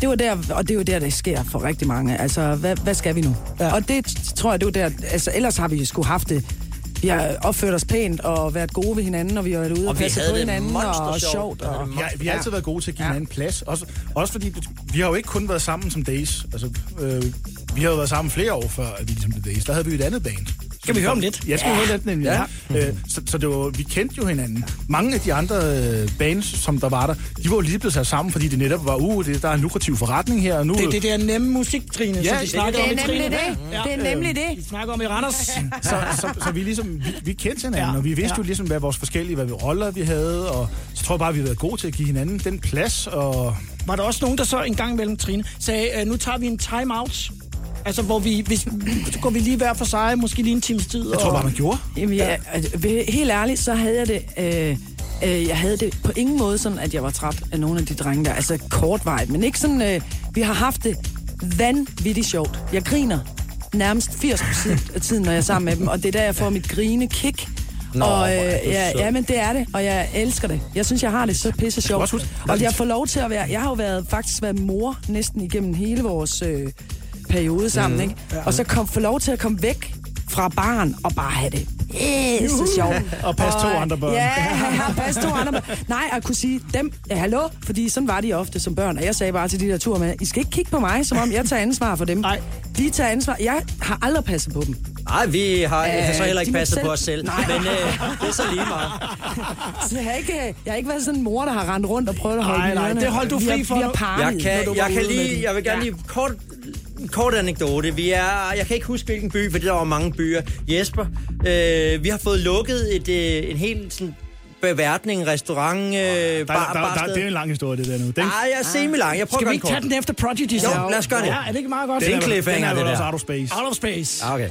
det var der, og det er jo der, det sker for rigtig mange. Altså, hvad, hvad skal vi nu? Ja. Og det tror jeg, det var der, altså ellers har vi sgu haft det, vi har opført os pænt og været gode ved hinanden, og vi har været ude og, Og vi passe på det hinanden og sjovt. Og, Ja, vi har altid været gode til at give Ja. hinanden plads. Også, også fordi, vi har jo ikke kun været sammen som Days. Altså, øh, vi har jo været sammen flere år før, at vi ligesom The Days. Der havde vi jo et andet band. Skal vi høre om lidt? Ja, skal vi høre lidt nemlig. Ja. Ja. Øh, så, så det var, vi kendte jo hinanden. Mange af de andre øh, bands, som der var der, de var jo lige blevet sat sammen, fordi det netop var, uh, det, der er en lukrativ forretning her, og nu... Det er det der nemme musik, Trine, Ja, som de det- snakker det er om i Trine. det. Det er nemlig det. De snakker om i Randers. så, så, så vi ligesom, vi, vi kendte hinanden, Ja. ja. og vi vidste Ja. jo ligesom, hvad vores forskellige hvad vi, roller vi havde, og så tror jeg bare, vi har været gode til at give hinanden den plads, og Var der også nogen, der så en gang mellem Trine sagde, øh, nu tager vi en time-out? Altså, hvor vi, hvis, så går vi lige hver for sig, måske lige en times tid. jeg tror bare, man gjorde. Jamen, ja, altså, ved- helt ærligt, så havde jeg det... Øh, øh, jeg havde det på ingen måde sådan, at jeg var træt af nogle af de drenge der. Altså kortvarigt, men ikke sådan... Øh, vi har haft det vanvittigt sjovt. Jeg griner nærmest 80% af tiden, når jeg er sammen med dem, og det er der, jeg får mit grine kick. Nå, og, øh, er ja, ja, men det er det, og jeg elsker det. Jeg synes, jeg har det så pisse sjovt. Og jeg får lov til at være... Jeg har jo været, faktisk været mor næsten igennem hele vores øh, periode sammen, ikke? Og så kom, få lov til at komme væk fra barn og bare have det øh, så sjovt. Og passe to andre børn. Ja, ja, passe to andre børn. Nej, at kunne sige dem, ja, hallo, fordi sådan var de ofte som børn. Og jeg sagde bare til de der tur med, I skal ikke kigge på mig, som om jeg tager ansvar for dem. Nej. De tager ansvar. Jeg har aldrig passet på dem. Nej, vi har Øh, så heller ikke passet selv- på os selv. Nej. Men øh, det er så lige meget. Så jeg har ikke, jeg har ikke været sådan en mor, der har rendt rundt og prøvet at holde Nej, nej, det holdt du Vi fri har- for Vi har nu. parret, Jeg når kan, jeg kan lige, jeg vil gerne lige kort, kort anekdote. Vi er, jeg kan ikke huske, hvilken by, for der var mange byer. Jesper, øh, vi har fået lukket et, øh, en hel sådan, beværtning, restaurant, øh, der, bar, der, der, der, Det er en lang historie, det der nu. Den... Ah, jeg er ah. semi-lang. Jeg prøver Skal vi ikke tage den efter Prodigy? Jo, lad os gøre det. Ja, er det ikke meget godt? den er en cliffhanger, det der. Out of space. Out of space. Ah, okay.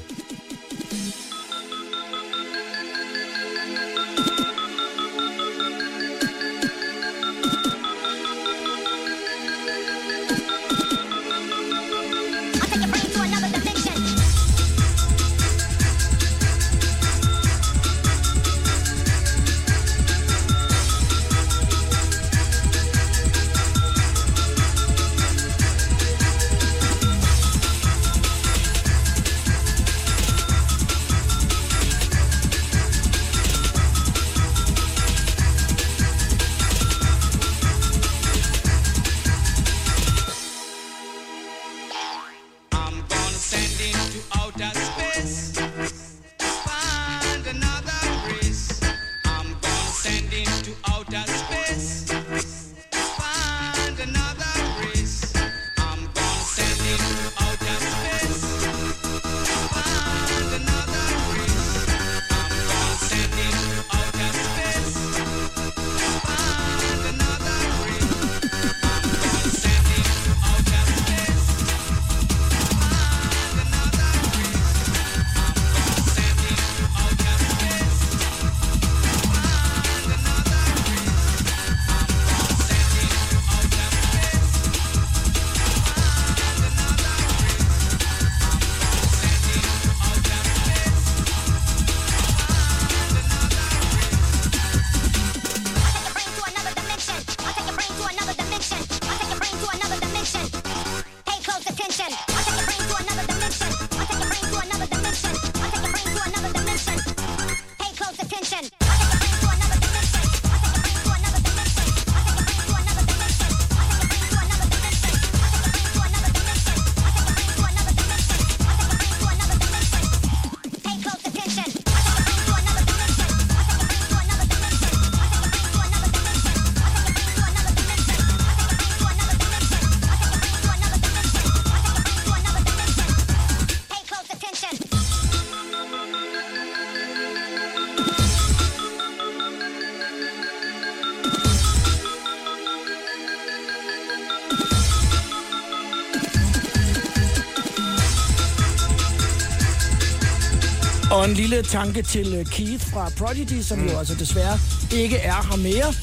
Og en lille tanke til øh, Keith fra Prodigy, som mm. jo altså desværre ikke er her mere.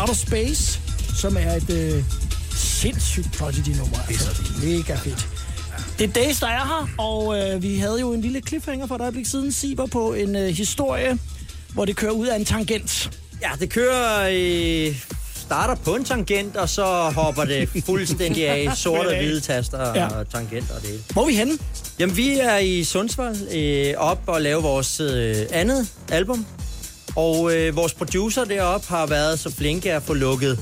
Outer Space, som er et øh, sindssygt Prodigy-nummer. Altså, mega fedt. Det er Days, der er her, og øh, vi havde jo en lille cliffhanger for et øjeblik siden, Siber, på en øh, historie, hvor det kører ud af en tangent. Ja, det kører... Øh, starter på en tangent, og så hopper det fuldstændig af. Sorte og hvide taster Ja. og tangenter og det hele. Hvor er vi henne? Jamen, vi er i Sundsvall øh, op og lave vores øh, andet album. Og øh, vores producer deroppe har været så flinke at få lukket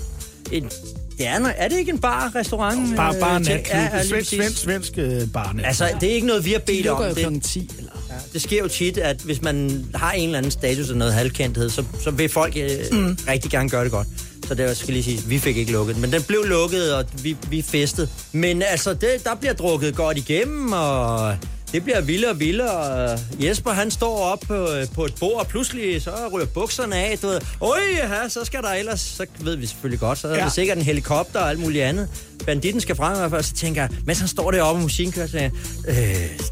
en... Ja, er det ikke en bar, restaurant? Bare øh, til- natklub. Ja, svensk, svensk, svensk øh, barnet. Altså, det er ikke noget, vi har De bedt lukker om. Det, klokken 10. Eller? det sker jo tit, at hvis man har en eller anden status af noget halvkendthed, så, så vil folk øh, mm. rigtig gerne gøre det godt. Så det skal lige sige, vi fik ikke lukket. Men den blev lukket, og vi, vi festede. Men altså, det, der bliver drukket godt igennem, og det bliver vildere og vildere. Jesper, han står op på, på et bord, og pludselig så ryger bukserne af. Du ved, Øj, ja, så skal der ellers, så ved vi selvfølgelig godt, så er Ja. det sikkert en helikopter og alt muligt andet. Banditten skal frem i hvert fald, så tænker jeg, mens han står deroppe, og musikken kører, så jeg, øh,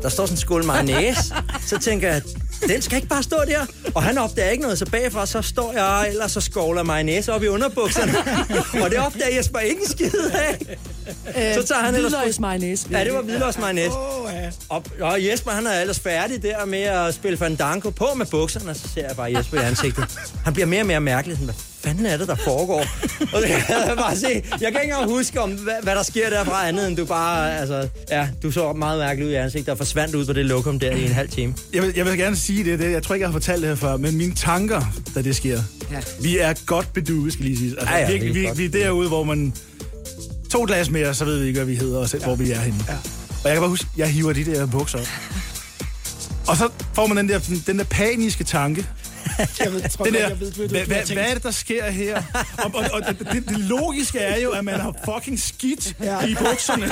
der står sådan en skål mayonnaise. så tænker jeg, den skal ikke bare stå der. Og han opdager ikke noget, så bagfra så står jeg og ellers så skovler mayonnaise op i underbukserne. og det opdager Jesper ikke en skid af. Så tager han ellers... Hvidløgs mayonnaise. Ja, det var hvidløgs mayonnaise. Åh, ja. Og, og Jesper, han er ellers færdig der med at spille Fandango på med bukserne, og så ser jeg bare Jesper i ansigtet. Han bliver mere og mere mærkelig. Sådan, fanden er det, der foregår? Og det kan jeg bare se. Jeg kan ikke engang huske, om, hvad, hvad der sker derfra andet, end du bare, altså, ja, du så meget mærkelig ud i ansigtet og forsvandt ud på det lokum der i en halv time. Jeg vil, jeg vil gerne sige det, det. Jeg tror ikke, jeg har fortalt det her før, men mine tanker, da det sker. Ja. Vi er godt beduet, skal lige sige. Altså, Ja, ja, er vi, godt. vi er derude, hvor man... To glas mere, så ved vi ikke, hvad vi hedder, og selv, ja. hvor vi er henne. Ja. Og jeg kan bare huske, jeg hiver de der bukser op. Og så får man den der, den der paniske tanke. Jeg tror, Den der, jeg ved, hvad hvad, er det, der sker her? Og, og, og det, det logiske er jo, at man har fucking skidt Ja. ja. i bukserne.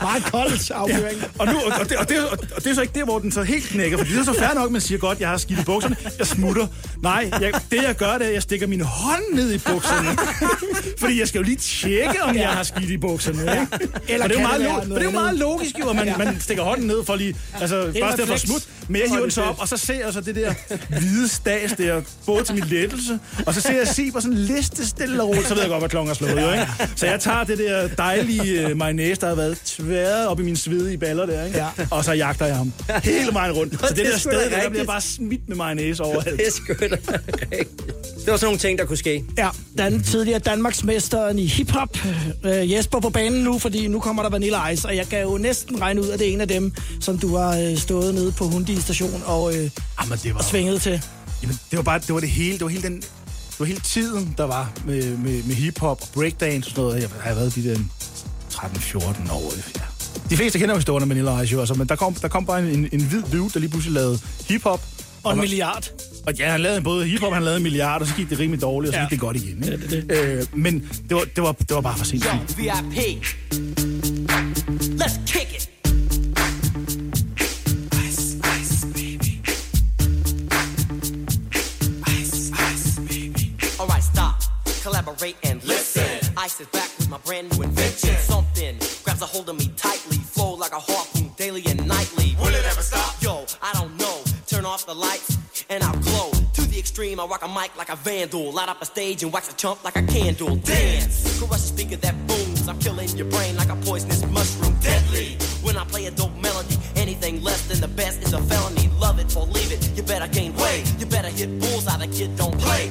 Meget koldt afføring. Ja. Og, nu, og, og, det, og, det, og, og det er så ikke der, hvor den så helt knækker, for det er så fair nok, man siger godt, jeg har skidt i bukserne, jeg smutter. Nej, jeg, det jeg gør, det er, at jeg stikker min hånd ned i bukserne. fordi jeg skal jo lige tjekke, om jeg har skidt i bukserne. Ikke? Eller og det er, jo meget, lo- det er jo meget logisk, jo, at man, man stikker hånden ned for lige, altså bare stedet for at refleks. smut. Men jeg hiver den så op, og så ser jeg så det der hvide stas der, både til min lettelse, og så ser jeg Siber sådan liste stille og roligt, så ved jeg godt, hvad klokken er slået, jo, ikke? Så jeg tager det der dejlige uh, mayonnaise, der har været tværet op i min svedige baller der, ikke? Ja. Og så jagter jeg ham hele vejen rundt. Så det, det er der sted, der rigtigt. bliver bare smidt med mayonnaise overalt. Det er sgu da. Det var sådan nogle ting, der kunne ske. Ja, den tidligere Danmarksmesteren i hiphop, øh, Jesper på banen nu, fordi nu kommer der Vanilla Ice, og jeg kan jo næsten regne ud, at det er en af dem, som du har øh, stået nede på Hundi station og, øh, Jamen, det var, svinget til. jamen, det var bare, det var det hele, det var hele den, det var hele tiden, der var med, med, med hiphop og breakdance og sådan noget. Jeg har været de der 13-14 år. Ja. De fleste kender jo historien om Vanilla Ice, jo, altså, men der kom, der kom bare en, en, en hvid dude, der lige pludselig lavede hiphop. Og en var- milliard. Og ja, han lavede både hiphop, han lavede en milliard, og så gik det rimelig dårligt, og så Ja. gik det godt igen. Ikke? Øh, men det var, det, var, det var bare for sindssygt. VIP. Let's Ice is back with my brand new invention. Something grabs a hold of me tightly, flow like a harpoon daily and nightly. Will it ever stop? Yo, I don't know. Turn off the lights and I'll glow. To the extreme, I rock a mic like a vandal. Light up a stage and wax a chump like a candle. Dance, crush a speaker that booms. I'm killing your brain like a poisonous mushroom. Deadly. When I play a dope melody, anything less than the best is a felony. Love it or leave it. You better gain weight. You better hit bullseye. The kid don't play.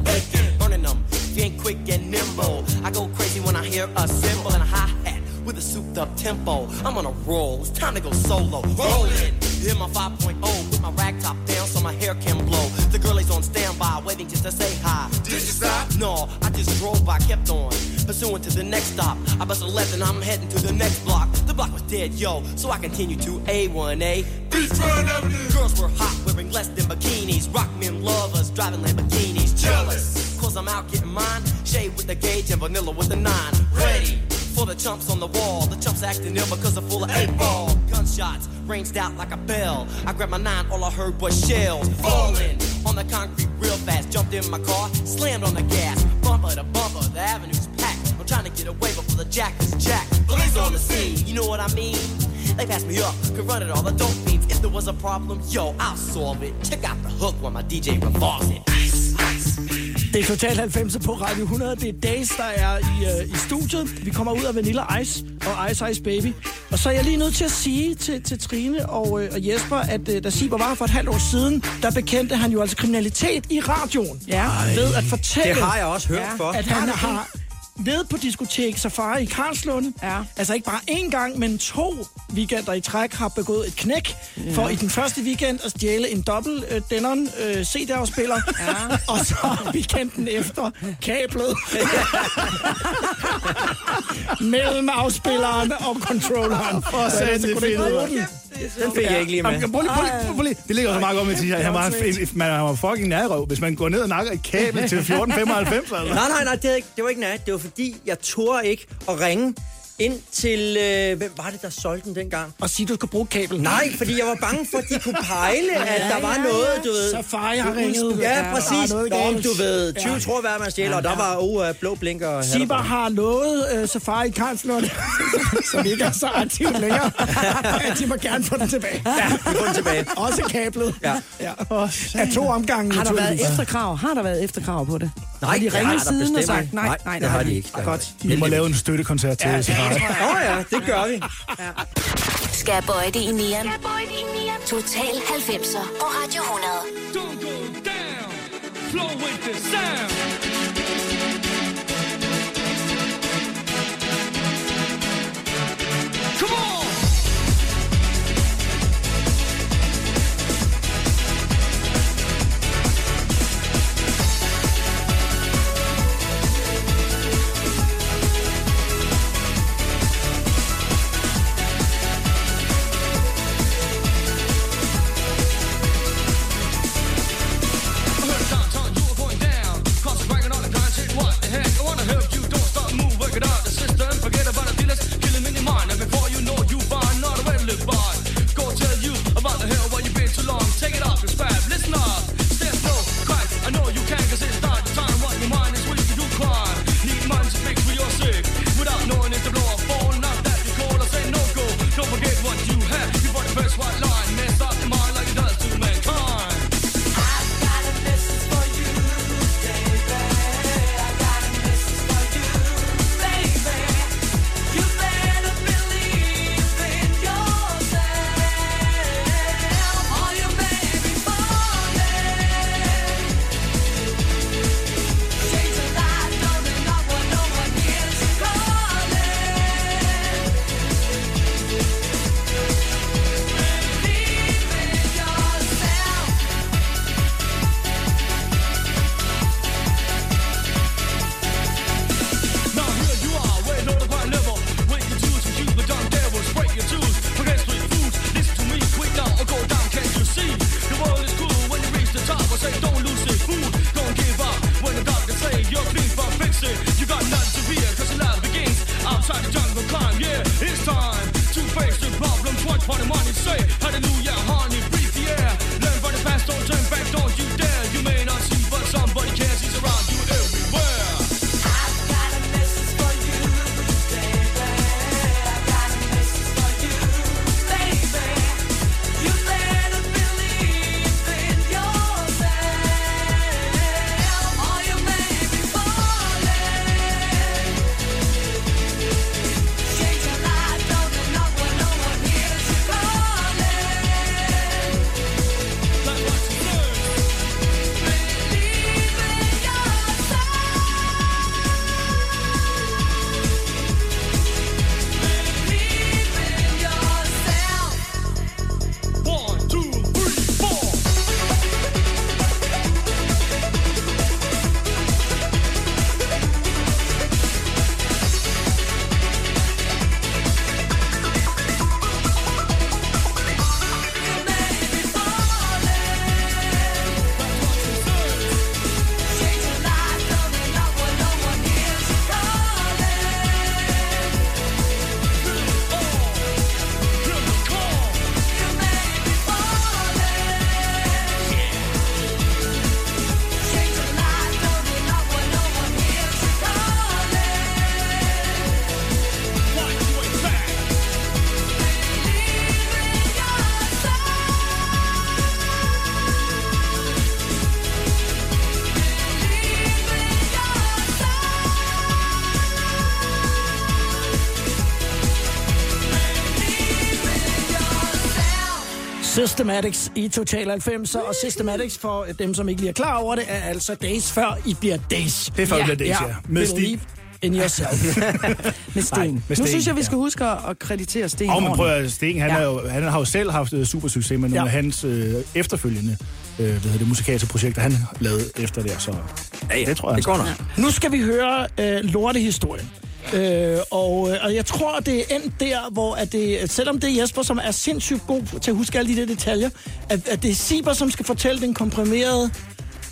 hear a cymbal and a hi hat with a souped up tempo. I'm on a roll, it's time to go solo. Rolling, hit my 5.0 with my rag top down so my hair can blow. The girl is on standby, waiting just to say hi. Did you stop? No, I just drove by, kept on. Pursuing to the next stop. I bust a left and I'm heading to the next block. The block was dead, yo, so I continue to A1A. Beachfront Avenue. Girls were hot, wearing less than bikinis. Rock men lovers, driving Lamborghinis. Jealous, I'm out getting mine. Shade with the gauge and vanilla with the nine. Ready for the chumps on the wall. The chumps acting ill because they're full of eight ball. Gunshots ranged out like a bell. I grabbed my nine, all I heard was shells falling on the concrete real fast. Jumped in my car, slammed on the gas. Bumper to bumper, the avenue's packed. I'm trying to get away before the jack is jacked. Police on the scene, you know what I mean? They passed me up, could run it all the dope fiends. If there was a problem, yo, I'll solve it. Check out the hook while my DJ revolves it. Ice, ice, baby. Det er Total 90 på Radio 100. Det er Days, der er i, uh, i studiet. Vi kommer ud af Vanilla Ice og Ice Ice Baby. Og så er jeg lige nødt til at sige til, til Trine og, uh, og Jesper, at uh, da Siber var for et halvt år siden, der bekendte han jo altså kriminalitet i radioen. Ja. Ved at fortælle, Det har jeg også hørt Ja. for. at han har nede på diskotek Safari i Karlslunde, Ja. altså ikke bare én gang, men to weekender i træk, har begået et knæk ja. for i den første weekend at stjæle en dobbelt øh, Denon øh, CD-afspiller, ja. og så weekenden efter kablet mellem afspilleren og controlleren. For satan, det er fedt. Den fik jeg ikke lige med. Jamen, prøv lige, prøv lige, prøv lige. Det ligger så meget godt med at. Han var, man var fucking nærrøv, hvis man går ned og nakker et kabel til 1495. Altså. Nej, nej, nej, det, er ikke, det var ikke nat. Det var fordi, jeg turde ikke at ringe ind til... Øh, hvem var det, der solgte den dengang? Og sige, du skal bruge kabel. Nej, fordi jeg var bange for, at de kunne pejle, at der var noget, du ved... Safari har ringet. Ja, Der er præcis. noget Nå, men du ved, 20 tror hvad man stjæler, og der var uh, blå blinker. og på. har lovet uh, Safari i Karlslunde, som ikke er så aktiv længere, at de må gerne få den tilbage. Ja, vi får den tilbage. Også kablet. Ja. ja. Af to omgange, Har der været efterkrav? Har der været efterkrav på det? Nej, har de ringet der siden og sagt, nej, Nej, nej, det har de ikke. Det har Godt. I må lave en støttekoncert til ja, Ja, Åh ja, det gør vi. Skal jeg bøje det i nieren? Total 90'er på Radio 100. flow with the sound. Come on! Systematics i Total 90'er, og Systematics, for dem, som ikke lige er klar over det, er altså days før I bliver days. Det er før I bliver days, ja. Med Stig. In yourself. Med Sten. Nej, med nu Sten, synes jeg, vi skal ja. huske at kreditere Sten Og men prøv at Sten, han, Ja. ja. jo, han har jo selv haft øh, super succes med nogle Ja. ja. af hans øh, efterfølgende øh, hvad hedder det, musikalske projekter, han lavede efter det. Så ja, ja, det tror jeg. Det går nok. Nu skal vi høre øh, lortehistorien. Øh, og, øh, og jeg tror, det er endt der, hvor at det, selvom det er Jesper, som er sindssygt god til at huske alle de der detaljer, at, at det er Siber, som skal fortælle den komprimerede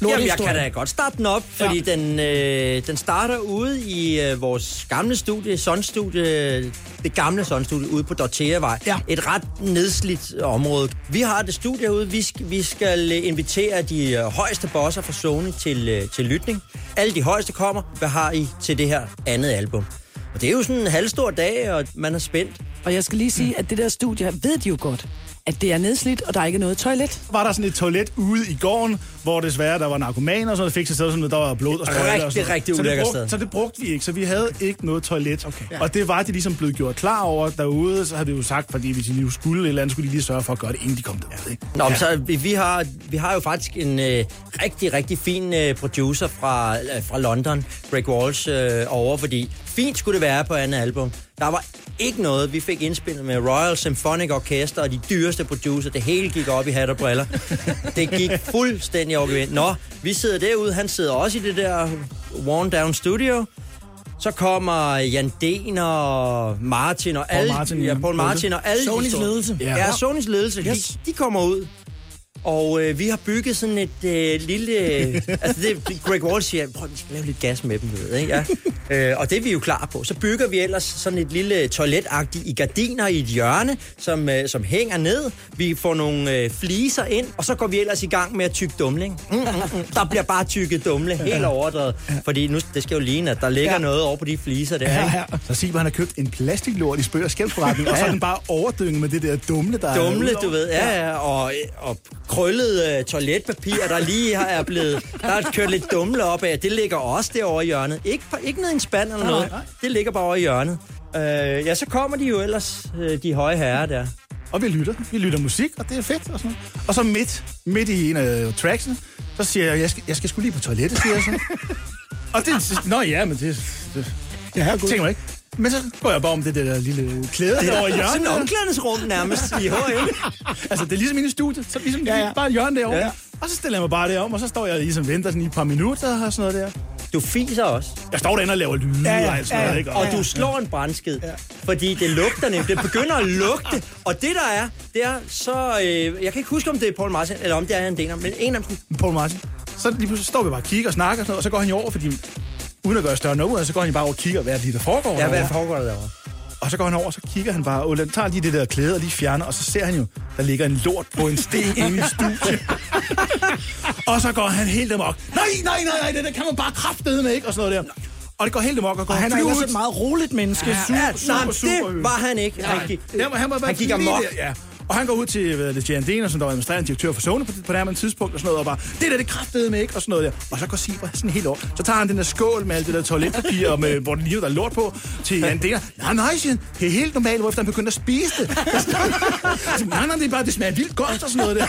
Jamen, jeg kan da godt starte den op, fordi ja. den, øh, den starter ude i øh, vores gamle studie, Sonstudie, det gamle Sonstudie ude på Dorteavej. Ja. Et ret nedslidt område. Vi har det studie herude. Vi, skal, vi skal øh, invitere de øh, højeste bosser fra Sony til, øh, til lytning. Alle de højeste kommer. Hvad har I til det her andet album? Og det er jo sådan en halvstor dag, og man er spændt. Og jeg skal lige sige, at det der studie ved de jo godt, at det er nedslidt, og der er ikke noget toilet. var der sådan et toilet ude i gården, hvor desværre der var narkomaner og sådan noget, fik sig sted, sådan, noget, der var blod og sprøjter. og Rigtig, sådan noget. rigtig så det, ulækkert brugte, sted. så det brugte vi ikke, så vi havde ikke noget toilet. Okay. Ja. Og det var de ligesom blevet gjort klar over derude, så havde vi jo sagt, fordi hvis de nu skulle et eller andet, skulle de lige sørge for at gøre det, inden de kom derud. Ikke? Nå, ja. så vi, vi, har, vi har jo faktisk en øh, rigtig, rigtig fin øh, producer fra, øh, fra London, Greg Walsh, øh, over, fordi fint skulle det være på andet album. Der var ikke noget, vi fik indspillet med Royal Symphonic Orchestra og de dyreste producer. Det hele gik op i hat og briller. Det gik fuldstændig op i. Nå, vi sidder derude, han sidder også i det der worn down studio. Så kommer Jan Den og Martin og alle, Martin, ja. Paul Martin og alle Sonys ledelse. Ja, ja Sonys ledelse. Yes. De, de kommer ud. Og øh, vi har bygget sådan et øh, lille... Øh, altså det, Greg Walsh siger, prøv, vi skal lave lidt gas med dem, ved, ikke? Ja. Øh, og det er vi jo klar på. Så bygger vi ellers sådan et lille toiletagtigt i gardiner i et hjørne, som, øh, som hænger ned. Vi får nogle øh, fliser ind, og så går vi ellers i gang med at tykke dumling. Mm, mm, mm. Der bliver bare tykket dumle, helt overdrevet. Fordi nu, det skal jo ligne, at der ligger ja. noget over på de fliser der, ikke? Så Siber, han har købt en plastiklort i spøg- og skældsforretning, og så er den bare overdynget med det der dumle, der er Dumle, du ved, ja, ja, og, og krøllet uh, toiletpapir, der lige har- er blevet, der er kørt lidt dumle op af, det ligger også derovre i hjørnet. Ikke, ikke ned i en spand eller noget, det ligger bare over i hjørnet. Uh, ja, så kommer de jo ellers, uh, de høje herrer der. Og vi lytter. Vi lytter musik, og det er fedt. Og, sådan. noget. og så midt, midt i en af tracksene, så siger jeg, jeg skal, jeg skal sgu lige på toilettet, siger jeg så. og det, nå ja, men det, det det tænker man ikke. Men så går jeg bare om det der lille klæde Det derovre i er sådan hjørnet. et omklædningsrum nærmest i HM. altså, det er ligesom inde i studiet. Så ligesom Ja, ja, ja. ja. bare et hjørne derovre. Ja. Ja. Og så stiller jeg mig bare derom, og så står jeg ligesom venter sådan i et par minutter og sådan noget der. Du fiser også. Jeg står derinde og laver lyde Ja, ja, ja, ja, og alt sådan ja, noget, ja. ikke? Og du slår en brandskid, ja. fordi det lugter nemlig. Det begynder at lugte. Og det der er, det er så... Øh, jeg kan ikke huske, om det er Paul Martin, eller om det er han dener, men en af dem... Paul Martin. Så lige pludselig står vi bare og kigger og snakker og sådan noget, og så går han jo over, fordi uden at gøre større noget så går han bare over og kigger, hvad er det, der foregår. Ja, hvad derovre. foregår der derovre? Og så går han over, og så kigger han bare, og tager lige det der klæde og lige fjerner, og så ser han jo, der ligger en lort på en sten inde i studiet. og så går han helt amok. Nej, nej, nej, nej, det der kan man bare kraftede med, ikke? Og sådan noget der. Og det går helt amok og går Og han er ellers et meget roligt menneske. Ja, Super, super, super, super det var han ikke. Nej, rigtig. han, han, var bare han gik amok. der, Ja. Og han går ud til hvad det, Jan Dener, som der var administrerende direktør for Sony på, på det her tidspunkt, og sådan noget, og bare, det der, det kraftede med, ikke? Og sådan noget der. Og så går Sieber sådan helt over. Så tager han den der skål med alt det der toiletpapir, og med, hvor den lige der er lort på, til Jan Dener. Nej, nej, siger han. Det er helt normalt, hvorefter han begyndte at spise det. Så, nej, nej, det er bare, det smager vildt godt og sådan noget der.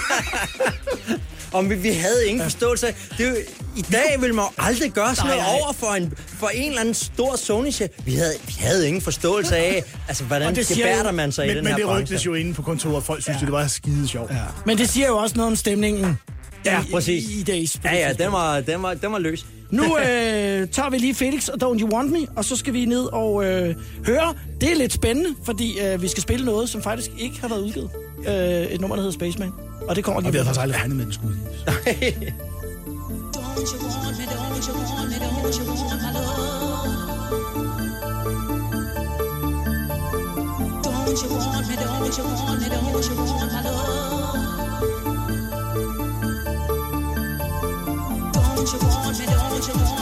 Om vi, vi havde ingen forståelse af. Det er jo, I dag ville man jo aldrig gøre sådan noget nej. over for en, for en eller anden stor sony -chef. vi havde, vi havde ingen forståelse af, altså, hvordan det gebærder man sig i Men, den men her det branche. rygtes jo inde på kontoret, folk synes, ja. det var skide sjovt. Ja. Men det siger jo også noget om stemningen. Ja, i- præcis. I, i days. Ja, ja, den var, den var, den var løs. Nu øh, tager vi lige Felix og Don't You Want Me, og så skal vi ned og øh, høre. Det er lidt spændende, fordi øh, vi skal spille noget, som faktisk ikke har været udgivet. Øh, et nummer, der hedder Spaceman. Og det kommer Og lige vi havde faktisk aldrig regnet med, den skulle gives. Don't you want me, don't you want me, don't you want my love? Don't you want me, don't you want me, don't you want my love? Don't you want me, don't you want me,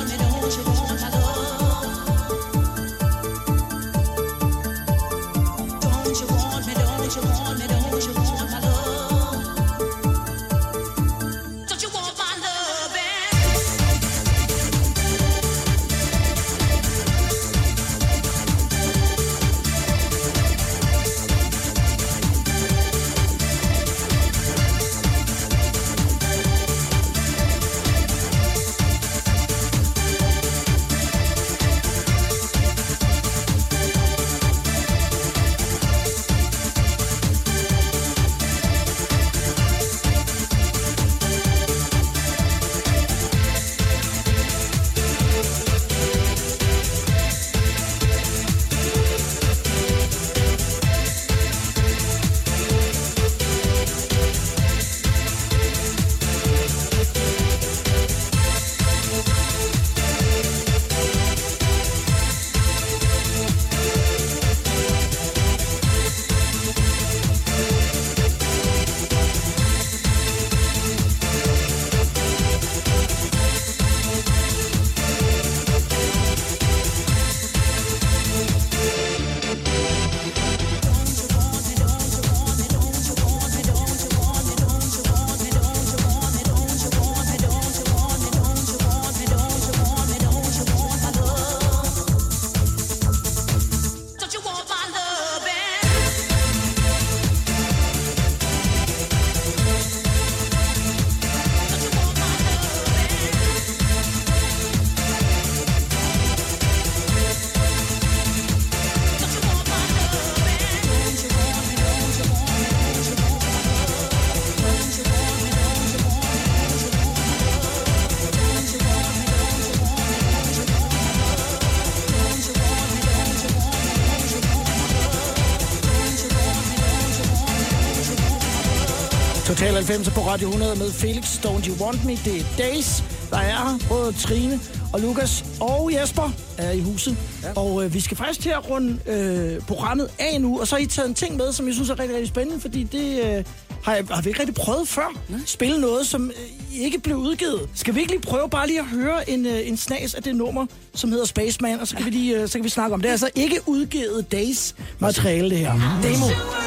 90 på Radio 100 med Felix Don't You Want Me. Det er Days, der er her. Både Trine og Lukas og Jesper er i huset. Ja. Og øh, vi skal faktisk til at runde øh, programmet af nu. Og så har I taget en ting med, som jeg synes er rigtig, rigtig spændende, fordi det øh, har, jeg, har vi ikke rigtig prøvet før. Nej. Spille noget, som øh, ikke blev udgivet. Skal vi ikke lige prøve bare lige at høre en, øh, en snas af det nummer, som hedder Spaceman, og så kan, vi lige, øh, så kan vi snakke om det. Det er altså ikke udgivet Days materiale, det her. Demo.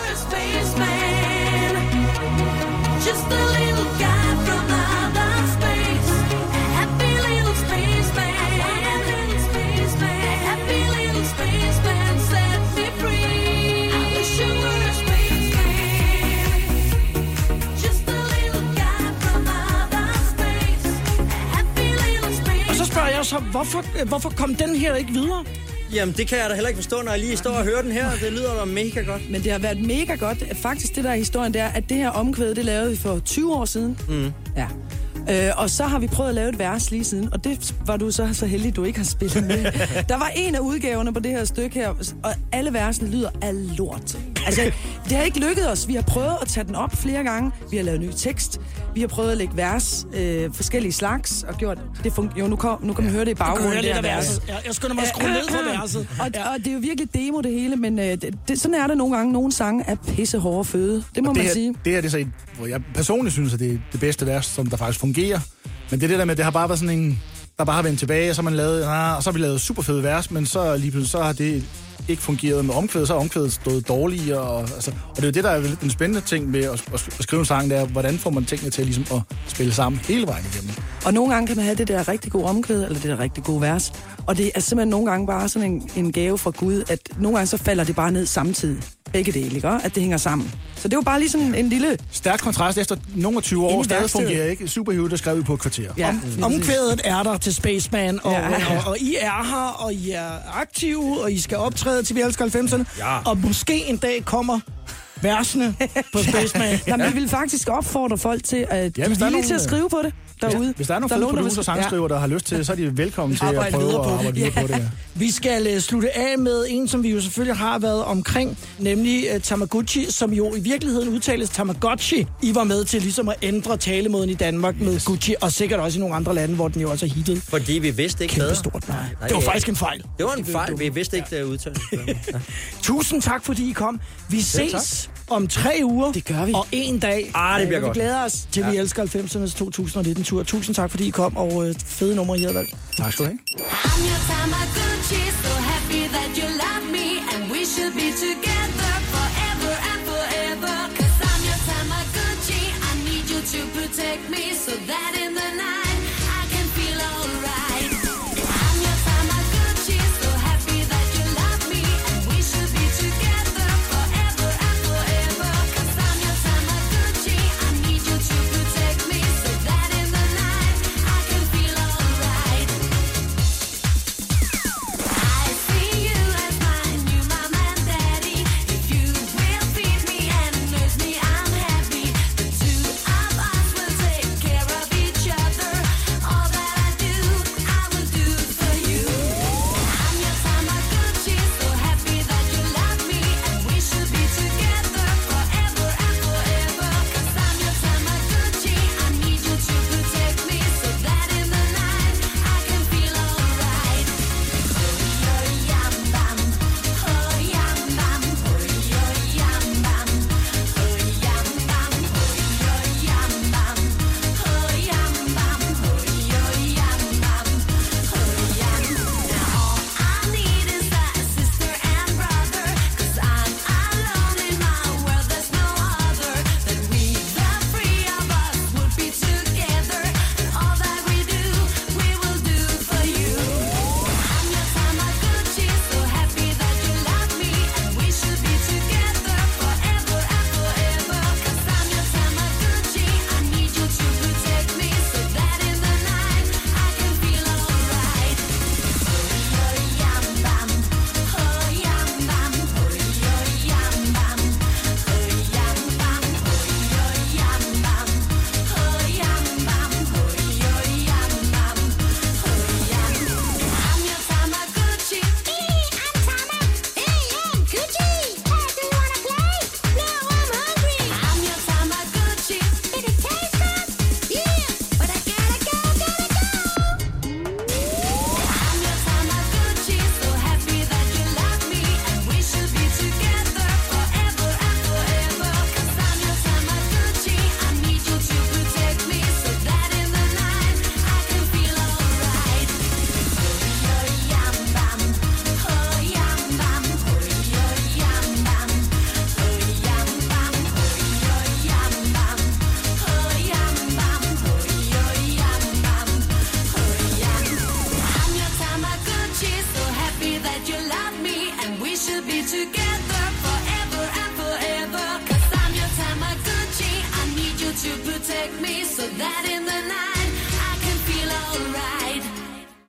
Hvorfor, øh, hvorfor kom den her ikke videre? Jamen, det kan jeg da heller ikke forstå, når jeg lige står og hører den her. Det lyder da mega godt. Men det har været mega godt. Faktisk, det der er historien, det er, at det her omkvæd, det lavede vi for 20 år siden. Mm. Ja. Øh, og så har vi prøvet at lave et vers lige siden, og det var du så så heldig, du ikke har spillet med. Der var en af udgaverne på det her stykke her, og alle versene lyder af lort. Altså, det har ikke lykket os. Vi har prøvet at tage den op flere gange. Vi har lavet ny tekst. Vi har prøvet at lægge vers, øh, forskellige slags, og gjort det fun- Jo, nu kan, nu kan man høre det i baggrunden. lidt det verset. Jeg, jeg skynder mig at skrue ned for verset. Og, og det er jo virkelig demo det hele, men øh, det, det, sådan er det nogle gange. Nogle sange er pisse hårde føde. Det må Og man det her, sige. Det her det er så et, hvor jeg personligt synes, at det er det bedste vers, som der faktisk fungerer. Men det er det der med, at det har bare været sådan en, der bare har vendt tilbage, og så har man lavet, ah, og så har vi lavet super fede vers, men så lige pludselig, så har det ikke fungerede med omkvædet, så er omkvædet stået dårligere. Og, altså, og det er jo det, der er den spændende ting med at, at, at skrive en sang, det er, hvordan får man tingene til ligesom at spille sammen hele vejen igennem. Og nogle gange kan man have det der rigtig gode omkvæd, eller det der rigtig gode vers. Og det er simpelthen nogle gange bare sådan en, en gave fra Gud, at nogle gange så falder det bare ned samtidig. Begge dele, ikke? At det hænger sammen. Så det er jo bare lige sådan en, lille... Stærk kontrast efter nogle af 20 år, stadig fungerer ikke. Superhero, der skrev vi på et kvarter. Ja, Omkvædet er der til Spaceman, og, Ja. ja. og, og I er her, og I er aktive, og I skal optræde til Vi Elsker 90'erne. Ja. Og måske en dag kommer versene på Spaceman. Jamen, vi vil faktisk opfordre folk til at Ja, ja, hvis der er villige nogen, til at skrive på det derude. Hvis der er nogle fede producer og sangskriver, der har lyst til så er de velkommen til Arbejde at prøve videre på at arbejde videre på det. Ja. Vi skal uh, slutte af med en, som vi jo selvfølgelig har været omkring, nemlig uh, Tamaguchi, som jo i virkeligheden udtales Tamagotchi. I var med til ligesom at ændre talemåden i Danmark med Gucci, og sikkert også i nogle andre lande, hvor den jo også er hittet. Fordi vi vidste ikke Kæmpe bedre. stort. Nej, Nej, det var det- faktisk en fejl. Det var en fejl. Vi vidste ikke, det udtalt. Ja. Tusind tak, fordi I kom. Vi ses om tre uger. Det gør vi. Og en dag. Ah, det bliver vi godt. glæder os til, Vi Elsker 90'ernes 2019-tur. Tusind tak, fordi I kom, og øh, fede numre, I har valgt. Tak skal du have.